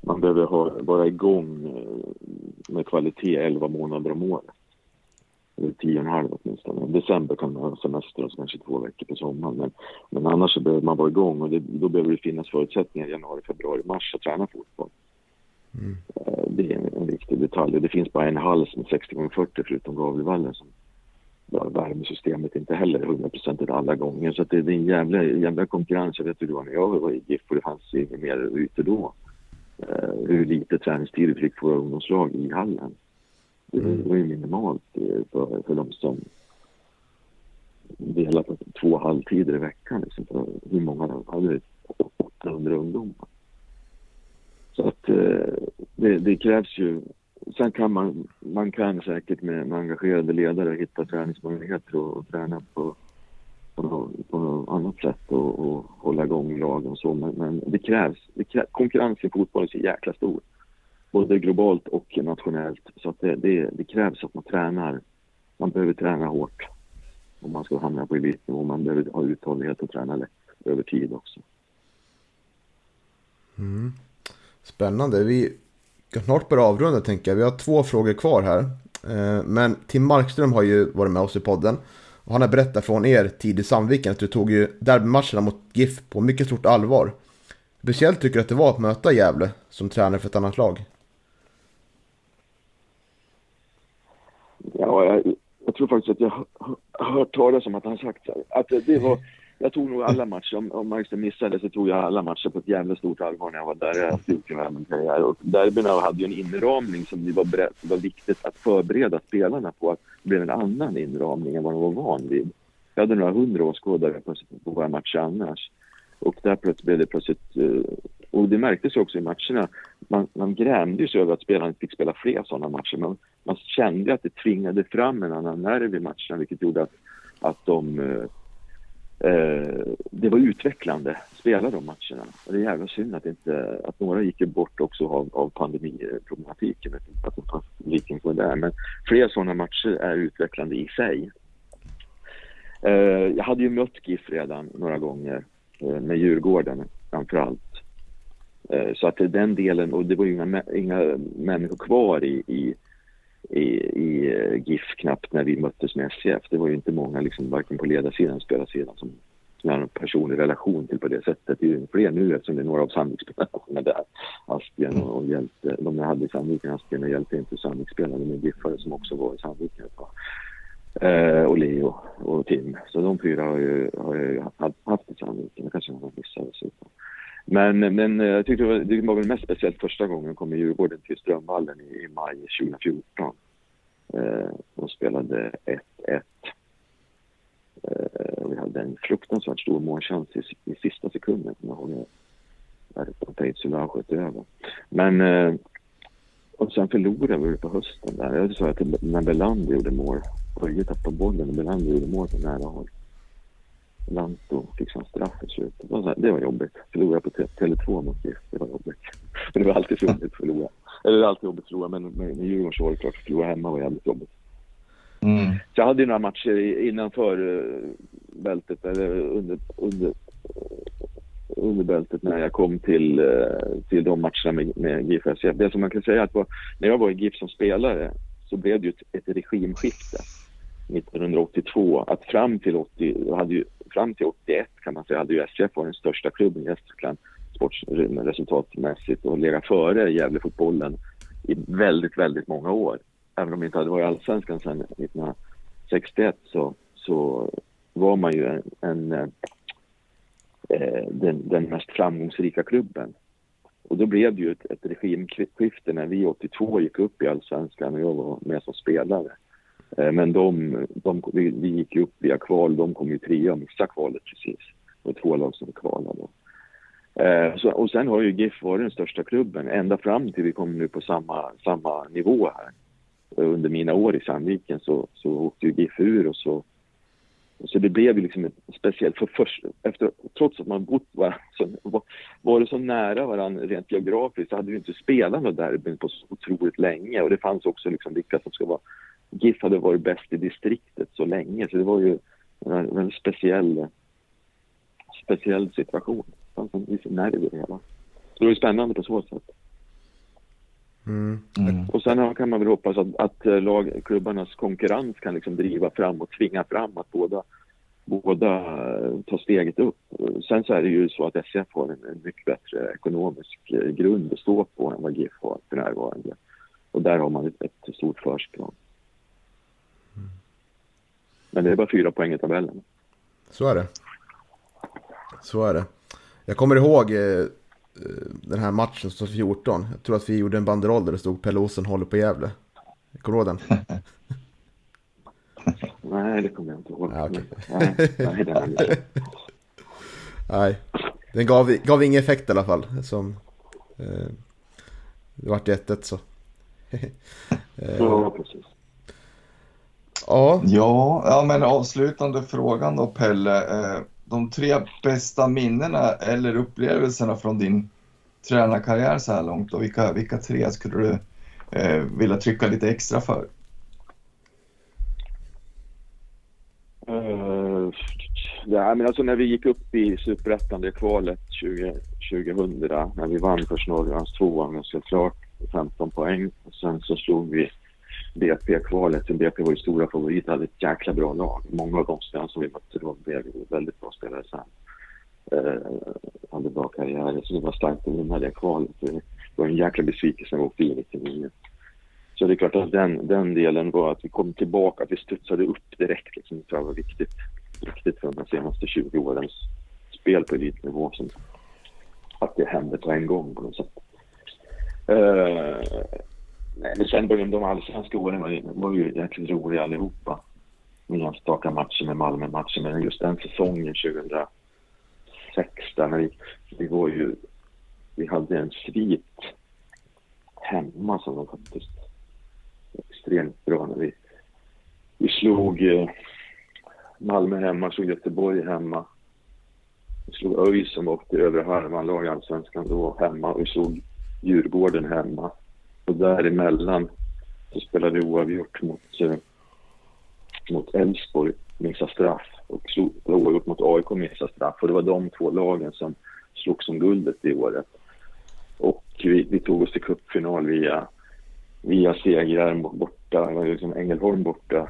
man behöver ha, vara igång eh, med kvalitet 11 månader om året. Eller 10 och en halv åtminstone. I december kan man ha semester och kanske två veckor på sommaren. Men, men annars så behöver man vara igång och det, då behöver det finnas förutsättningar i januari, februari, mars att träna fotboll. Mm. Eh, det är en, en viktig detalj. Det finns bara en hall som är 60 x 40 förutom Gavlevallen som värmesystemet inte heller hundraprocentigt alla gånger. Så det, är en jävla, jävla konkurrens. Jag vet hur det var när jag var i GIF och det fanns ju mer ute då. Eh, hur lite träningstid vi fick på våra ungdomslag i hallen. Det mm. var ju minimalt eh, för, för de som delar på två halvtider i veckan. Liksom, för hur många de hade? 800 ungdomar. Så att eh, det, det, krävs ju... Sen kan man, man kan säkert med, med engagerade ledare hitta träningsmöjligheter och, och träna på på något, på något annat sätt och, och hålla igång lagen och så. Men, men det, krävs, det krävs, konkurrensen i fotboll är så jäkla stor. Både globalt och nationellt. Så att det, det, det, krävs att man tränar. Man behöver träna hårt. om man ska hamna på elitnivå. Man behöver ha uthållighet och träna lätt över tid också. Mm. Spännande. Vi ska snart börja avrunda tänker jag. Vi har två frågor kvar här. Eh, men Tim Markström har ju varit med oss i podden. Och han har berättat från er tid i Sandviken att du tog ju derbymatcherna mot GIF på mycket stort allvar. Speciellt tycker du att det var att möta Gävle som tränare för ett annat lag? Ja, jag, jag tror faktiskt att jag har hört talas om att han sagt så här, att det var jag tog nog alla matcher. Om, om Markström missade så tog jag alla matcher på ett jävla stort allvar när jag var där. Jag gjort min karriär. Och derbyna hade ju en inramning som det var, beredd, var viktigt att förbereda spelarna på att det blev en annan inramning än vad de var van vid. Jag hade några hundra åskådare på, på våra matcher annars. Och där plötsligt blev det plötsligt... Eh, och det märktes också i matcherna. Man, man grämde sig över att spelarna fick spela fler sådana matcher. Man, man kände att det tvingade fram en annan nerv i matcherna vilket gjorde att, att de eh, Eh, det var utvecklande att spela de matcherna. Och det är jävla synd att, inte, att några gick bort också av, av pandemiproblematiken. Att publiken var där. Men fler sådana matcher är utvecklande i sig. Eh, jag hade ju mött GIF redan några gånger eh, med Djurgården framför allt. Eh, så att den delen, och det var ju inga, inga människor kvar i, i i, i eh, GIF knappt när vi möttes med SCF. Det var ju inte många, liksom, varken på ledarsidan eller spelarsidan, som, som hade en personlig relation till på det sättet. Det är ju fler nu eftersom det är några av Sandviksspelarna där. Asbjörn och, och Hjälte, de jag hade i Sandviken, Asbjörn och Hjälte är inte Sandviksspelare, men GIFare som också var i Sandviken ett Eh, och Leo och Tim. Så de fyra har ju, har ju haft i Sandviken. Det kanske man missar dessutom. Men, men eh, jag tyckte det var, det var väl mest speciellt första gången jag kom i Djurgården till Strömvallen i, i maj 2014 eh, de spelade 1-1. Eh, vi hade en fruktansvärt stor målchans i, i sista sekunden, kommer jag ihåg. Där Peitsula sköt över. Men eh, och sen förlorade vi på hösten där. Jag sa att när Belander gjorde mål, Börje tappade bollen och Belander gjorde mål på nära håll. Lanto fick han straff i slutet. Det var, jobbigt. Förlora på Tele2 mot GIF, det var jobbigt. Men det var alltid jobbigt att förlora. Eller det var alltid jobbigt att förlora, men med, med Djurgården så var det klart att förlora hemma var jävligt jobbigt. Mm. Så jag hade ju några matcher innanför eh, bältet, eller under, under, under bältet när jag kom till, eh, till de matcherna med, med GIF SCF. Det som man kan säga att var, när jag var i GIF som spelare så blev det ju ett, ett regimskifte 1982. Att fram till 80, hade ju fram till 81 kan man säga hade ju SCF varit den största klubben i Gästrikland resultatmässigt och legat före Gävlefotbollen i väldigt, väldigt många år. Även om vi inte hade varit i allsvenskan sedan 1961 så, så var man ju en, en eh, den, den, mest framgångsrika klubben. Och då blev det ju ett, ett regimskifte när vi 82 gick upp i allsvenskan och jag var med som spelare. Eh, men de, de, vi, vi gick ju upp via kval, de kom ju trea och missade kvalet precis. Det två lag som kvalade. Eh, så, och sen har ju GIF varit den största klubben ända fram till vi kom nu på samma, samma nivå här. Eh, under mina år i Sandviken så, så åkte ju GIF ur och så så det blev ju liksom speciellt för först, efter, trots att man bott var, så, var, var det så nära varandra rent geografiskt så hade vi inte spelat något derbyn på så otroligt länge och det fanns också liksom vilka som ska vara GIF hade varit bäst i distriktet så länge så det var ju en, en speciell, speciell situation. Det fanns en viss nerv i det hela. Så det var ju spännande på så sätt. Mm. Mm. Och sen kan man väl hoppas att, att eh, lag, klubbarnas konkurrens kan liksom driva fram och tvinga fram att båda, båda eh, tar steget upp. Sen så är det ju så att SF har en, en mycket bättre ekonomisk eh, grund att stå på än vad GIF har för närvarande. Och där har man ett, ett stort försprång. Men det är bara fyra poäng i tabellen. Så är det. Så är det. Jag kommer ihåg eh, den här matchen som 14. Jag tror att vi gjorde en banderoll där det stod Pelle Olsson håller på Gävle. Kommer du ihåg den? nej, det kommer jag inte ihåg. Ja, okay. nej, nej, nej, nej. Den gav, gav ingen effekt i alla fall. Som, eh, det vart 1 så. eh, ja, precis. Ja. ja, ja men avslutande frågan då Pelle. Eh, de tre bästa minnena eller upplevelserna från din tränarkarriär så här långt och vilka, vilka tre skulle du eh, vilja trycka lite extra för? Uh, ja, men alltså när vi gick upp i Superettan, det kvalet 20, 2000, när vi vann först Norrlands tvåan ganska klart, 15 poäng. Och sen så slog vi BP-kvalet. BP var ju stora favoriter, hade ett jäkla bra lag. Många av de spelarna som vi mötte då blev väldigt bra spelare sen. Eh, hade bra karriärer, så det var starkt att vinna det kvalet. Det var en jäkla besvikelse när vi åkte in 99. Så det är klart att den, den delen var att vi kom tillbaka, att vi studsade upp direkt. Liksom, det tror jag var viktigt, viktigt för de senaste 20 årens spel på elitnivå. Som, att det hände på en gång på något sätt. Eh, men sen började de allsvenska åren var, var ju jäkligt roliga allihopa. Med enstaka matcher med Malmö-matchen. men just den säsongen 2006 där vi, vi var ju, vi hade en svit hemma som var faktiskt extremt bra när vi, vi slog eh, Malmö hemma, slog Göteborg hemma. Vi slog ÖIS som åkte övre halvan lag allsvenskan då hemma och vi slog Djurgården hemma. Och däremellan så spelade vi oavgjort mot, eh, mot Elfsborg, missa straff och slog oavgjort mot AIK, missa straff. Och det var de två lagen som slogs om guldet det året. Och vi, vi tog oss till cupfinal via via segrar borta, liksom Ängelholm borta,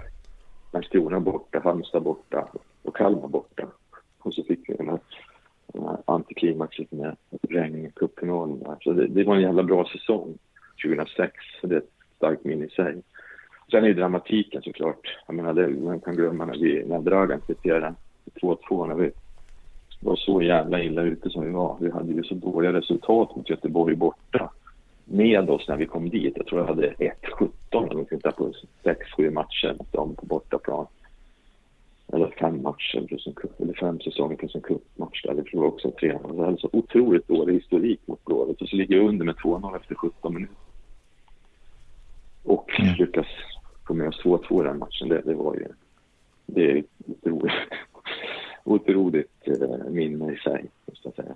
Landskrona borta, Halmstad borta och Kalmar borta. Och så fick vi den här, den här antiklimaxet med regn i cupfinalen. Så det, det, var en jävla bra säsong 2006. Så det är ett starkt minne i sig. Sen är ju dramatiken såklart. Jag menar, det, man kan glömma när, vi, när Dragan kvitterade 2-2 när vi var så jävla illa ute som vi var. Vi hade ju så dåliga resultat mot Göteborg borta med oss när vi kom dit. Jag tror jag hade 1-17 eller något på 6-7 matcher mot dem på bortaplan. Eller fem matcher plus en cup, eller fem säsonger plus en cupmatch där. Vi förlorade också tre. Det hade så otroligt dålig historik mot Blåvitt och så ligger jag under med 2-0 efter 17 minuter. Och mm. lyckas få med oss 2-2 den matchen. Det, det var ju... Det är otroligt, otroligt eh, minne i sig, måste jag säga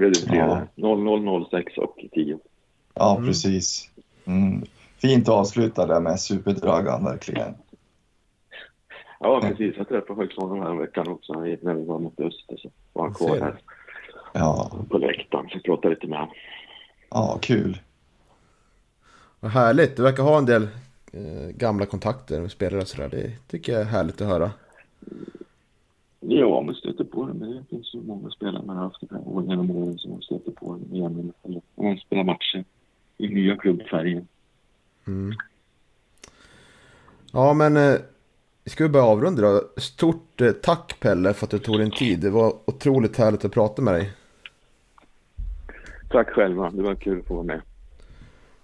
blev det ja. 0, 06 och 10. Ja, mm. precis. Mm. Fint att avsluta där med superdragan verkligen. Ja, precis. Jag träffade faktiskt honom här veckan också när vi var mot Öster. Så var han kvar här ja. på läktaren. Så jag pratade lite med honom. Ja, kul. Vad härligt. Du verkar ha en del eh, gamla kontakter med spelare och sådär. Det tycker jag är härligt att höra. Ja, man stöter på det. Men det finns ju många spelare man har haft genom åren som man stöter på igen. Eller om man spelar matcher i nya klubbfärger. Mm. Ja, men eh, ska vi börja avrunda då? Stort eh, tack Pelle för att du tog din tid. Det var otroligt härligt att prata med dig. Tack själva. Det var kul att få vara med.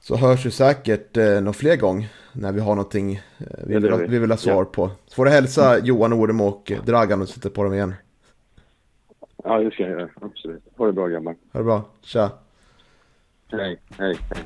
Så hörs vi säkert eh, någon fler gång när vi har någonting eh, vi, vill, vi. vi vill ha svar ja. på. Så får du hälsa Johan Orem och Dragan och sätta på dem igen. Ja, det ska jag göra. Absolut. Ha det bra grabbar. Ha det bra. Tja. Hej, hej, hej.